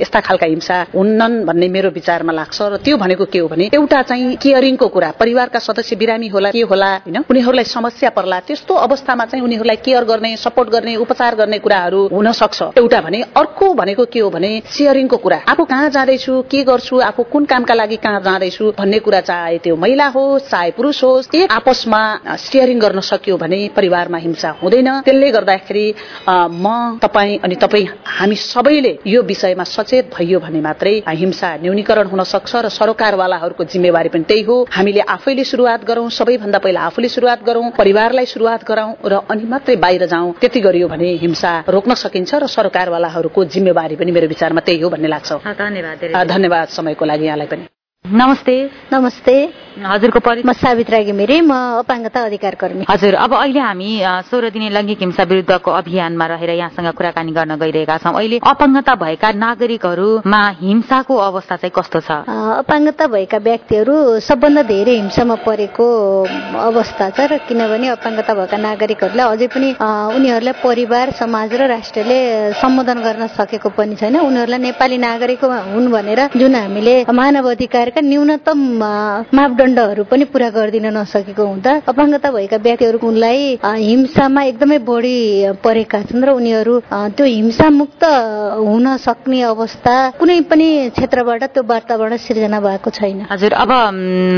Speaker 6: यस्ता खालका हिंसा हुन्नन् भन्ने मेरो विचारमा लाग्छ। र त्यो भनेको के हो भने एउटा चाहिँ केयरिङको कुरा परिवारका सदस्य बिरामी होला के होला होइन? उनीहरूलाई समस्या पर्ला त्यस्तो अवस्थामा चाहिँ उनीहरूलाई केयर गर्ने सपोर्ट गर्ने उपचार गर्ने कुराहरू हुन सक्छ। एउटा भने अर्को भनेको के हो भने सेयरिङको कुरा। आफू कहाँ जाँदैछु के गर्छु आफू कुन कामका लागि कहाँ जाँदैछु भन्ने कुरा चाहे त्यो महिला होस् चाहे पुरुष होस् एक आपसमा सेयरिङ गर्न सक्यो भने परिवारमा हिंसा हुँदैन। त्यसले गर्दाखेरि म तपाईँ अनि तपाईँ हामी सबैले यो विषयमा सचेत भइयो भने मात्रै हिंसा न्यूनीकरण हुन सक्छ र सरकारवालाहरूको जिम्मेवारी पनि त्यही हो। हामीले आफैले शुरूआत गरौं सबैभन्दा पहिला आफूले शुरूआत गरौं परिवारलाई शुरूआत गरौं र अनि मात्रै बाहिर जाउँ त्यति गरियो भने हिंसा रोक्न सकिन्छ र सरकारवालाहरूको जिम्मेवारी पनि मेरो विचारमा त्यही हो भन्ने लाग्छ। धन्यवाद धन्यवाद समयको लागि यहाँलाई पनि।
Speaker 2: नमस्ते।
Speaker 7: नमस्ते।
Speaker 2: हजुरको
Speaker 7: म सावित्रा घिमिरे म अपाङ्गता अधिकार कर्मी
Speaker 2: हजुर अब अहिले हामी सोह्र दिने लैङ्गिक हिंसा विरुद्धको अभियानमा रहेर यहाँसँग कुराकानी गर्न गइरहेका छौँ। अहिले अपाङ्गता भएका नागरिकहरूमा हिंसाको अवस्था चाहिँ कस्तो छ?
Speaker 7: अपाङ्गता भएका व्यक्तिहरू सबभन्दा धेरै हिंसामा परेको अवस्था छ र किनभने अपाङ्गता भएका नागरिकहरूलाई अझै पनि उनीहरूलाई परिवार समाज र राष्ट्रले सम्बोधन गर्न सकेको पनि छैन। उनीहरूलाई नेपाली नागरिक हुन् भनेर जुन हामीले मानव अधिकारका न्यूनतम मापदण्ड मापदण्डहरू पनि पूरा गरिदिन नसकेको हुँदा अपाङ्गता भएका व्यक्तिहरूलाई हिंसामा एकदमै बढी परेका छन् र उनीहरू त्यो हिंसा मुक्त हुन सक्ने अवस्था कुनै पनि क्षेत्रबाट त्यो वातावरण सिर्जना भएको छैन।
Speaker 2: हजुर अब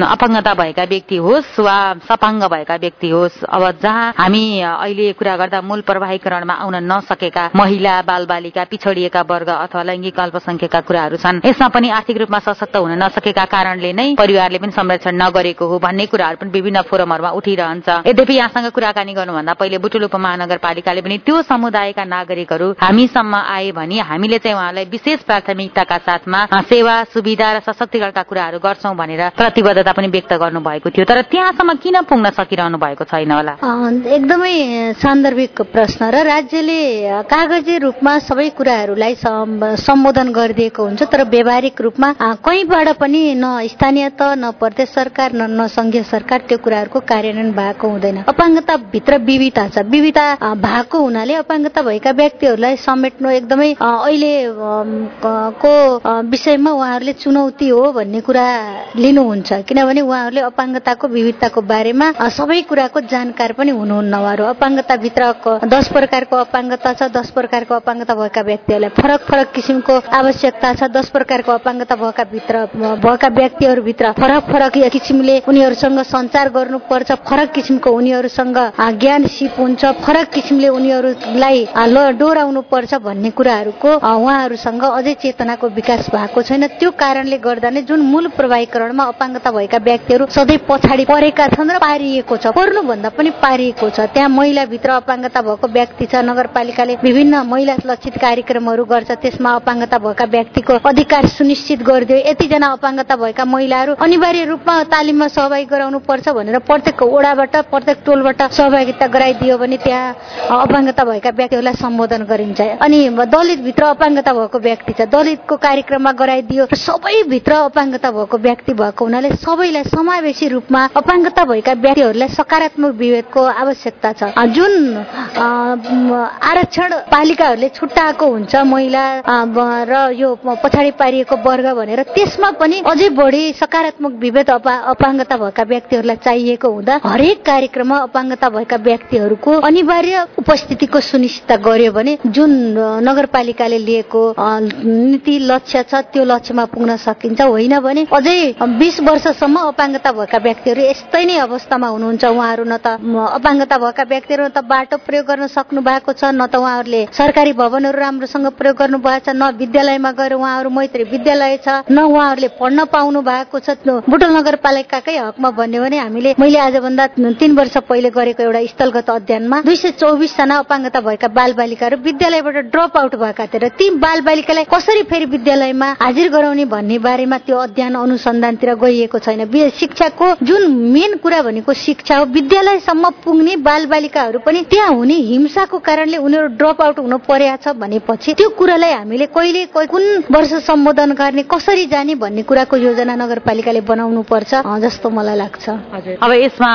Speaker 2: अपाङ्गता भएका व्यक्ति होस् वा सपाङ्ग भएका व्यक्ति होस् अब जहाँ हामी अहिले कुरा गर्दा मूल प्रवाहीकरणमा आउन नसकेका महिला बालबालिका पिछडिएका वर्ग अथवा लैङ्गिक अल्पसंख्यकका कुराहरू छन् यसमा पनि आर्थिक रूपमा सशक्त हुन नसकेका कारणले नै परिवारले पनि संरक्षण नगरेको हो भन्ने कुराहरू पनि विभिन्न फोरमहरूमा उठिरहन्छ। यद्यपि यहाँसँग कुराकानी गर्नुभन्दा पहिले बुटुल उपमहानगरपालिकाले पनि त्यो समुदायका नागरिकहरू हामीसम्म आए भने हामीले चाहिँ उहाँलाई विशेष प्राथमिकताका साथमा सेवा सुविधा र सशक्तिकरणका कुराहरू गर्छौं भनेर प्रतिबद्धता पनि व्यक्त गर्नुभएको थियो। तर त्यहाँसम्म किन पुग्न सकिरहनु भएको छैन होला?
Speaker 7: एकदमै सान्दर्भिक प्रश्न र राज्यले कागजी रूपमा सबै कुराहरूलाई सम्बोधन गरिदिएको हुन्छ तर व्यावहारिक रूपमा कहीँबाट पनि न स्थानीय त न प्रदेश सरकार न न संघीय सरकार त्यो कुराहरूको कार्यान्वयन भएको हुँदैन। अपाङ्गता भित्र विविधता छ। विविधता भएको हुनाले अपाङ्गता भएका व्यक्तिहरूलाई समेट्नु एकदमै अहिले को विषयमा उहाँहरूले चुनौती हो भन्ने कुरा लिनुहुन्छ। किनभने उहाँहरूले अपाङ्गताको विविधताको बारेमा सबै कुराको जानकार पनि हुनुहुन्न उहाँहरू। अपाङ्गताभित्र दस प्रकारको अपाङ्गता छ। दस प्रकारको अपाङ्गता भएका व्यक्तिहरूलाई फरक फरक किसिमको आवश्यकता छ। दस प्रकारको अपाङ्गता भएका भित्र भएका व्यक्तिहरूभित्र फरक फरक किसिमले उनीहरूसँग सञ्चार गर्नुपर्छ फरक किसिमको उनीहरूसँग ज्ञान सिप हुन्छ फरक किसिमले उनीहरूलाई डोराउनु पर्छ भन्ने कुराहरूको उहाँहरूसँग अझै चेतनाको विकास भएको छैन। त्यो कारणले गर्दा नै जुन मूल प्रवाहीकरणमा अपाङ्गता भएका व्यक्तिहरू सधैँ पछाडि परेका छन् र पारिएको छ पर्नुभन्दा पनि पारिएको छ। त्यहाँ महिलाभित्र अपाङ्गता भएको व्यक्ति छ नगरपालिकाले विभिन्न महिला लक्षित कार्यक्रमहरू गर्छ त्यसमा अपाङ्गता भएका व्यक्तिको अधिकार सुनिश्चित गरिदियो। यतिजना अपाङ्गता भएका महिलाहरू अनिवार्य रूपमा तालिममा सहभागी गराउनु पर्छ भनेर प्रत्येक ओडाबाट प्रत्येक टोलबाट सहभागिता गराइदियो भने त्यहाँ अपाङ्गता भएका व्यक्तिहरूलाई सम्बोधन गरिन्छ। अनि दलित भित्र अपाङ्गता भएको व्यक्ति छ। दलितको कार्यक्रममा गराइदियो सबैभित्र अपाङ्गता भएको व्यक्ति भएको हुनाले सबैलाई समावेशी रूपमा अपाङ्गता भएका व्यक्तिहरूलाई सकारात्मक विवेकको आवश्यकता छ। जुन आरक्षण पालिकाहरूले छुट्याएको हुन्छ महिला र यो पछाडि पारिएको वर्ग भनेर त्यसमा पनि अझै बढी सकारात्मक विभेद अपाङ्गता भएका व्यक्तिहरूलाई चाहिएको हुँदा हरेक कार्यक्रममा अपाङ्गता भएका व्यक्तिहरूको अनिवार्य उपस्थितिको सुनिश्चित गर्यो भने जुन नगरपालिकाले लिएको नीति लक्ष्य छ त्यो लक्ष्यमा पुग्न सकिन्छ। होइन भने अझै बिस वर्षसम्म अपाङ्गता भएका व्यक्तिहरू यस्तै नै अवस्थामा हुनुहुन्छ। उहाँहरू न त अपाङ्गता भएका व्यक्तिहरू न त बाटो प्रयोग गर्न सक्नु भएको छ न त उहाँहरूले सरकारी भवनहरू राम्रोसँग प्रयोग गर्नु भएको छ न विद्यालयमा गएर उहाँहरू मैत्री विद्यालय छ न उहाँहरूले पढ्न पाउनु भएको छ बुटल नगरपालिकाकै हकमा भन्यो भने हामीले मैले आजभन्दा तीन वर्ष पहिले गरेको एउटा स्थलगत अध्ययनमा दुई सय चौबिसजना अपाङ्गता भएका बाल बालिकाहरू विद्यालयबाट ड्रप आउट भएका थिए र ती बाल बालिकालाई कसरी फेरि विद्यालयमा हाजिर गराउने भन्ने बारेमा त्यो अध्ययन अनुसन्धानतिर गइएको छैन। शिक्षाको जुन मेन कुरा भनेको शिक्षा हो विद्यालयसम्म पुग्ने बाल बालिकाहरू पनि त्यहाँ हुने हिंसाको कारणले उनीहरू ड्रप आउट हुन परेको छ भनेपछि त्यो कुरालाई हामीले कहिले कुन वर्ष सम्बोधन गर्ने कसरी जाने भन्ने कुराको योजना नगरपालिकाले बनाउनु पर्छ जस्तो मलाई लाग्छ।
Speaker 2: अब यसमा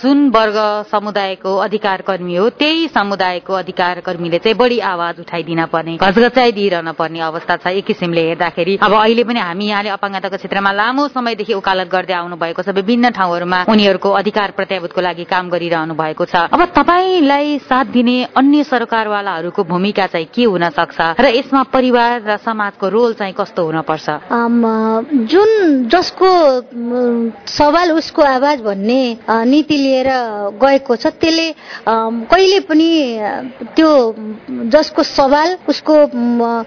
Speaker 2: जुन वर्ग समुदायको अधिकार कर्मी हो त्यही समुदायको अधिकार कर्मीले चाहिँ बढी आवाज उठाइदिन पर्ने घचघचाइदिइरहन पर्ने अवस्था छ एक किसिमले हेर्दाखेरि। अब अहिले पनि हामी यहाँले अपाङ्गताको क्षेत्रमा लामो समयदेखि उकालत गर्दै आउनु भएको छ विभिन्न ठाउँहरूमा उनीहरूको अधिकार प्रत्याभूतको लागि काम गरिरहनु भएको छ। अब तपाईँलाई साथ दिने अन्य सरकारवालाहरूको भूमिका चाहिँ के हुन सक्छ? र यसमा परिवार र समाजको रोल चाहिँ कस्तो हुन पर्छ?
Speaker 7: जुन जसको सवाल उसको आवाज भन्ने नीति लिएर गएको छ त्यसले कहिले पनि त्यो जसको सवाल उसको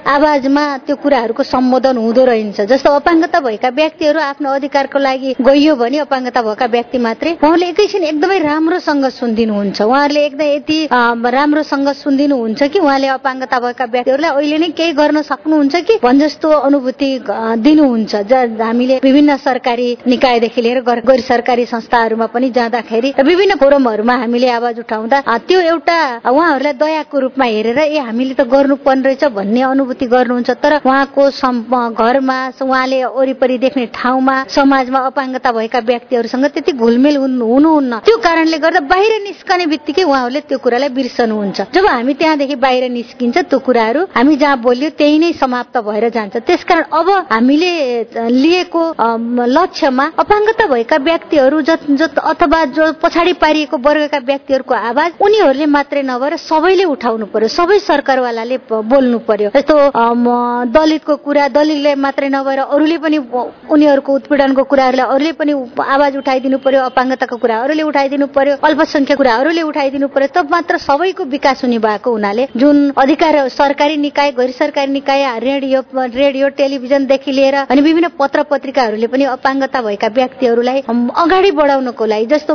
Speaker 7: आवाजमा त्यो कुराहरूको सम्बोधन हुँदो रहन्छ। जस्तो अपाङ्गता भएका व्यक्तिहरू आफ्नो अधिकारको लागि गइयो भने अपाङ्गता भएका व्यक्ति मात्रै उहाँले एकैछिन एकदमै राम्रोसँग सुनिदिनुहुन्छ। उहाँहरूले एकदम यति राम्रोसँग सुनिदिनुहुन्छ कि उहाँले अपाङ्गता भएका व्यक्तिहरूलाई अहिले नै केही गर्न सक्नुहुन्छ कि भन् जस्तो अनुभूति दिनुहुन्छ। हामीले विभिन्न सरकारी निकायदेखि लिएर गैर सरकारी संस्थाहरूमा पनि जाँदाखेरि विभिन्न फोरमहरूमा हामीले आवाज उठाउँदा त्यो एउटा उहाँहरूलाई दयाको रूपमा हेरेर ए हामीले त गर्नुपर्ने रहेछ भन्ने अनुभूति गर्नुहुन्छ। तर उहाँको घरमा उहाँले वरिपरि देख्ने ठाउँमा समाजमा अपाङ्गता भएका व्यक्तिहरूसँग त्यति घुलमेल हुनुहुन्न। त्यो कारणले गर्दा बाहिर निस्कने बित्तिकै उहाँहरूले त्यो कुरालाई बिर्सनुहुन्छ। जब हामी त्यहाँदेखि बाहिर निस्किन्छ त्यो कुराहरू हामी जहाँ बोल्यो त्यही नै समाप्त भएर जान्छ। त्यसकारण अब हामीले लिएको लक्ष्यमा अपाङ्गता भएका व्यक्तिहरू अथवा जो पछाडि पारिएको वर्गका व्यक्तिहरूको आवाज उनीहरूले मात्रै नभएर सबैले उठाउनु पर्यो सबै सरकारवालाले बोल्नु पर्यो। जस्तो दलितको कुरा दलितले मात्रै नभएर अरूले पनि उनीहरूको उत्पीडनको कुराहरूलाई अरूले पनि आवाज उठाइदिनु पर्यो अपाङ्गताको कुरा अरूले उठाइदिनु पर्यो अल्पसङ्ख्यक कुरा अरूले उठाइदिनु पर्यो तब मात्र सबैको विकास हुने भएको हुनाले जुन अधिकार सरकारी निकाय गैर सरकारी निकाय रेडियो रेडियो टेलिभिजनदेखि लिएर अनि विभिन्न पत्र पत्रिकाहरूले पनि अपाङ्गता भएका व्यक्तिहरूलाई अगाडि बढाउनको लागि जस्तो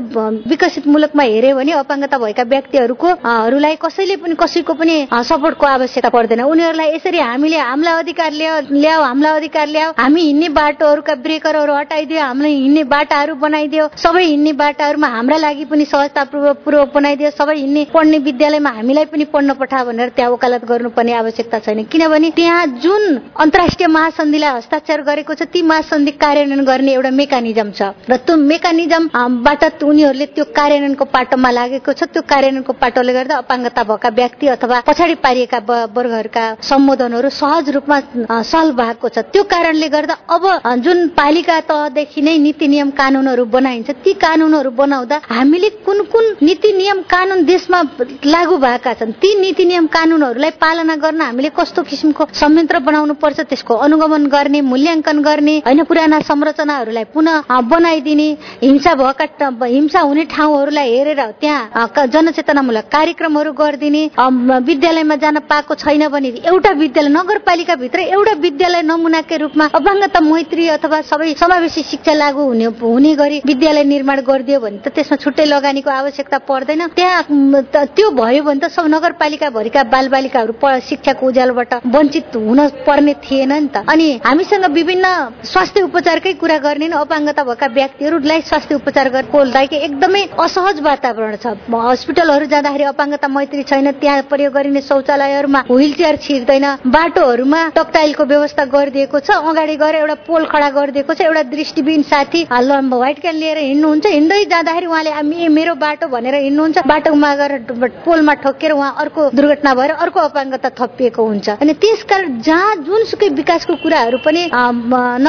Speaker 7: विकसित मुलुकमा हेऱ्यो भने अपाङ्गता भएका व्यक्तिहरूको हरूलाई कसैले पनि कसैको पनि सपोर्टको आवश्यकता पर्दैन। उनीहरूलाई यसरी हामीले हामीलाई अधिकार ल्याऊ हामीलाई अधिकार ल्याऊ हामी हिँड्ने बाटोहरूका ब्रेकरहरू हटाइदियो हामीलाई हिँड्ने बाटाहरू बनाइदियो सबै हिँड्ने बाटाहरूमा हाम्रा लागि पनि सहजता पूर्वक बनाइदियो सबै हिँड्ने पढ्ने विद्यालयमा हामीलाई पनि पढ्न पठा भनेर त्यहाँ वकालत गर्नुपर्ने आवश्यकता छैन। किनभने त्यहाँ जुन अन्तर्राष्ट्रिय महासन्धिलाई हस्ताक्षर गरेको छ ती महासन्धि कार्यान्वयन गर्ने एउटा मेकानिजम छ। र त्यो मेकानिजमबाट उनीहरूले त्यो कार्यान्वयनको पाटोमा लागेको छ। त्यो कार्यान्वयनको पाटोले गर्दा अपाङ्गता भएका व्यक्ति अथवा पछाडि पारिएका वर्गहरूका सम्बोधनहरू सहज रूपमा सल्भ भएको छ। त्यो कारणले गर्दा अब जुन पालिका तहदेखि नै नीति नियम कानूनहरू बनाइन्छ ती कानूनहरू बनाउँदा हामीले कुन कुन नीति नियम कानून देशमा लागू भएका छन् ती नीति नियम कानूनहरूलाई पालना गर्न हामीले कस्तो किसिमको संयन्त्र बनाउनु पर्छ त्यसको अनुगमन गर्ने मूल्याङ्कन गर्ने होइन पुराना संरचनाहरूलाई पुनः बनाइदिने हिंसा भएका हिंसा हुने ठाउँहरूलाई हेरेर त्यहाँ जनचेतनामूलक कार्यक्रमहरू गरिदिने विद्यालयमा जान पाएको छैन भने एउटा विद्यालय नगरपालिकाभित्र एउटा विद्यालय नमुनाकै रूपमा अपाङ्गता मैत्री अथवा सबै समावेशी शिक्षा लागू हुने हुने गरी विद्यालय निर्माण गरिदियो भने त त्यसमा छुट्टै लगानीको आवश्यकता पर्दैन। त्यहाँ त्यो भयो भने त सब नगरपालिका भरिका बाल बालिकाहरू शिक्षाको उज्यालोबाट वञ्चित हुन पर्ने थिएन नि त। अनि हामीसँग विभिन्न स्वास्थ्य उपचारकै कुरा गर्ने अपाङ्गता भएका व्यक्तिहरूलाई स्वास्थ्य उपचार गरेको एकदमै असहज वातावरण छ। हस्पिटलहरू जाँदाखेरि अपाङ्गता मैत्री छैन त्यहाँ प्रयोग गरिने शौचालयहरूमा व्हिल चेयर छिर्दैन बाटोहरूमा टक्टाइलको व्यवस्था गरिदिएको छ अगाडि गएर एउटा पोल खडा गरिदिएको छ एउटा दृष्टिबिन साथी व्हाइट क्यान लिएर हिँड्नुहुन्छ हिँड्दै जाँदाखेरि उहाँले मेरो बाटो भनेर हिँड्नुहुन्छ बाटोमा गएर पोलमा ठोकेर उहाँ अर्को दुर्घटना भएर अर्को अपाङ्गता थपिएको हुन्छ। अनि त्यसकारण जहाँ जुनसुकै विकासको कुराहरू पनि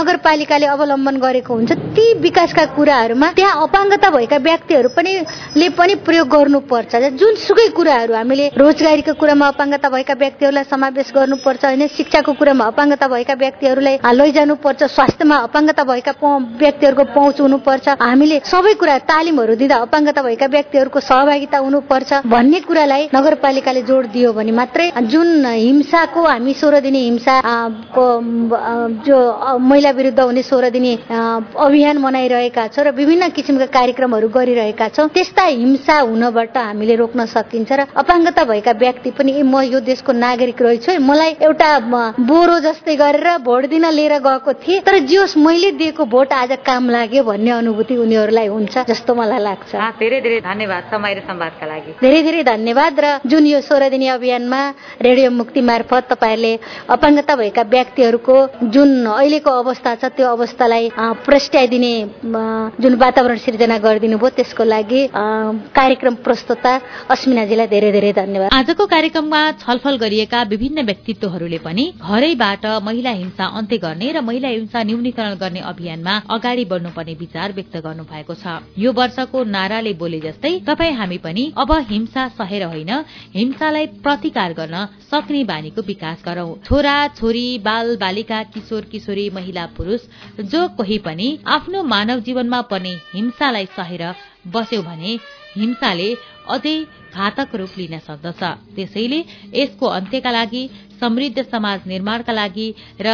Speaker 7: नगरपालिकाले अवलम्बन गरेको हुन्छ ती विकासका कुराहरूमा त्यहाँ अपाङ्गता भएका व्यक्तिहरू पनि ले पनि प्रयोग गर्नुपर्छ। जुनसुकै कुराहरू हामीले रोजगारीको कुरामा अपाङ्गता भएका व्यक्तिहरूलाई समावेश गर्नुपर्छ होइन शिक्षाको कुरामा अपाङ्गता भएका व्यक्तिहरूलाई लैजानुपर्छ स्वास्थ्यमा अपाङ्गता भएका व्यक्तिहरूको पहुँच हुनुपर्छ। हामीले सबै कुरा तालिमहरू दिँदा अपाङ्गता भएका व्यक्तिहरूको सहभागिता हुनुपर्छ भन्ने कुरालाई नगरपालिकाले जोड दियो भने मात्रै जुन हिंसाको हामी सोह्र दिने हिंसा जो महिला विरुद्ध हुने सोह्र दिने अभियान मनाइरहेका छौँ र विभिन्न किसिमका कार्यक्रमहरू गरिरहेका छौँ। त्यस्ता हिंसा हुनबाट हामीले रोक्न सकिन्छ र अपाङ्गता भएका व्यक्ति पनि म यो देशको नागरिक रहेछु मलाई एउटा बोरो जस्तै गरेर भोट दिन लिएर गएको थिएँ तर जियोस् मैले दिएको भोट आज काम लाग्यो भन्ने अनुभूति उनीहरूलाई हुन्छ जस्तो मलाई लाग्छ।
Speaker 2: धेरै धेरै धन्यवाद समय र संवादका लागि।
Speaker 7: धेरै धेरै धन्यवाद र जुन यो सोह्र दिने अभियानमा रेडियो मुक्ति मार्फत तपाईँहरूले अपाङ्गता भएका व्यक्तिहरूको जुन अहिलेको अवस्था छ त्यो अवस्थालाई प्रस्ट्याइदिने जुन वातावरण सिर्जना गरिदिनु भयो त्यसको लागि कार्यक्रम प्रस्तुता अस्मिनाजीलाई धेरै धेरै धन्यवाद।
Speaker 1: आजको कार्यक्रममा छलफल गरिएका विभिन्न व्यक्तित्वहरूले पनि घरैबाट महिला हिंसा अन्त्य गर्ने र महिला हिंसा न्यूनीकरण गर्ने अभियानमा अगाडि बढ्नुपर्ने विचार व्यक्त गर्नु भएको छ। यो वर्षको नाराले बोले जस्तै तपाईँ हामी पनि अब हिंसा सहेर होइन हिंसालाई प्रतिकार गर्न सक्ने बानीको विकास गरौं। छोरा छोरी बाल बालिका किशोर किशोरी महिला पुरूष जो कोही पनि आफ्नो मानव जीवनमा पर्ने हिंसालाई सहेर बस्यो भने हिंसाले अझै घातक रूप लिन सक्दछ। त्यसैले यसको अन्त्यका लागि समृद्ध समाज निर्माणका लागि र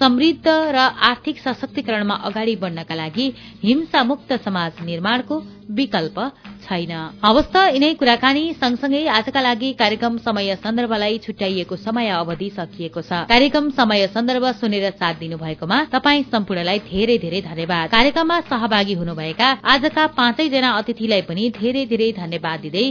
Speaker 1: समृद्ध र आर्थिक सशक्तिकरणमा अगाडि बढ्नका लागि हिंसामुक्त समाज निर्माणको विकल्प छैन। हवस् त यिनै कुराकानी सँगसँगै आजका लागि कार्यक्रम समय सन्दर्भलाई छुट्याइएको समय अवधि सकिएको छ। कार्यक्रम समय सन्दर्भ सुनेर साथ दिनुभएकोमा तपाईँ सम्पूर्णलाई धेरै धेरै धन्यवाद। कार्यक्रममा सहभागी हुनुभएका आजका पाँचैजना अतिथिलाई पनि धेरै धेरै धन्यवाद दिँदै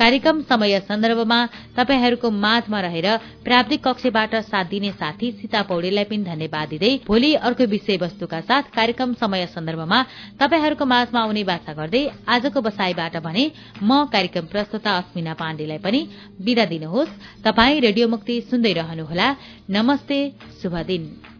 Speaker 1: कार्यक्रम समय सन्दर्भमा तपाईँहरूको माझमा रहेर प्राविधिक कक्षबाट साथ दिने साथी सीता पौडेललाई पनि धन्यवाद दिँदै भोलि अर्को विषयवस्तुका साथ कार्यक्रम समय सन्दर्भमा तपाईँहरूको माझमा आउने बाछा गर्दै आजको बसाईबाट भने म कार्यक्रम प्रस्तुता अस्मिना पाण्डेलाई पनि विदा दिनुहोस्। तपाईँ रेडियो मुक्ति सुन्दै रहनुहोला। नमस्ते। शुभ दिन।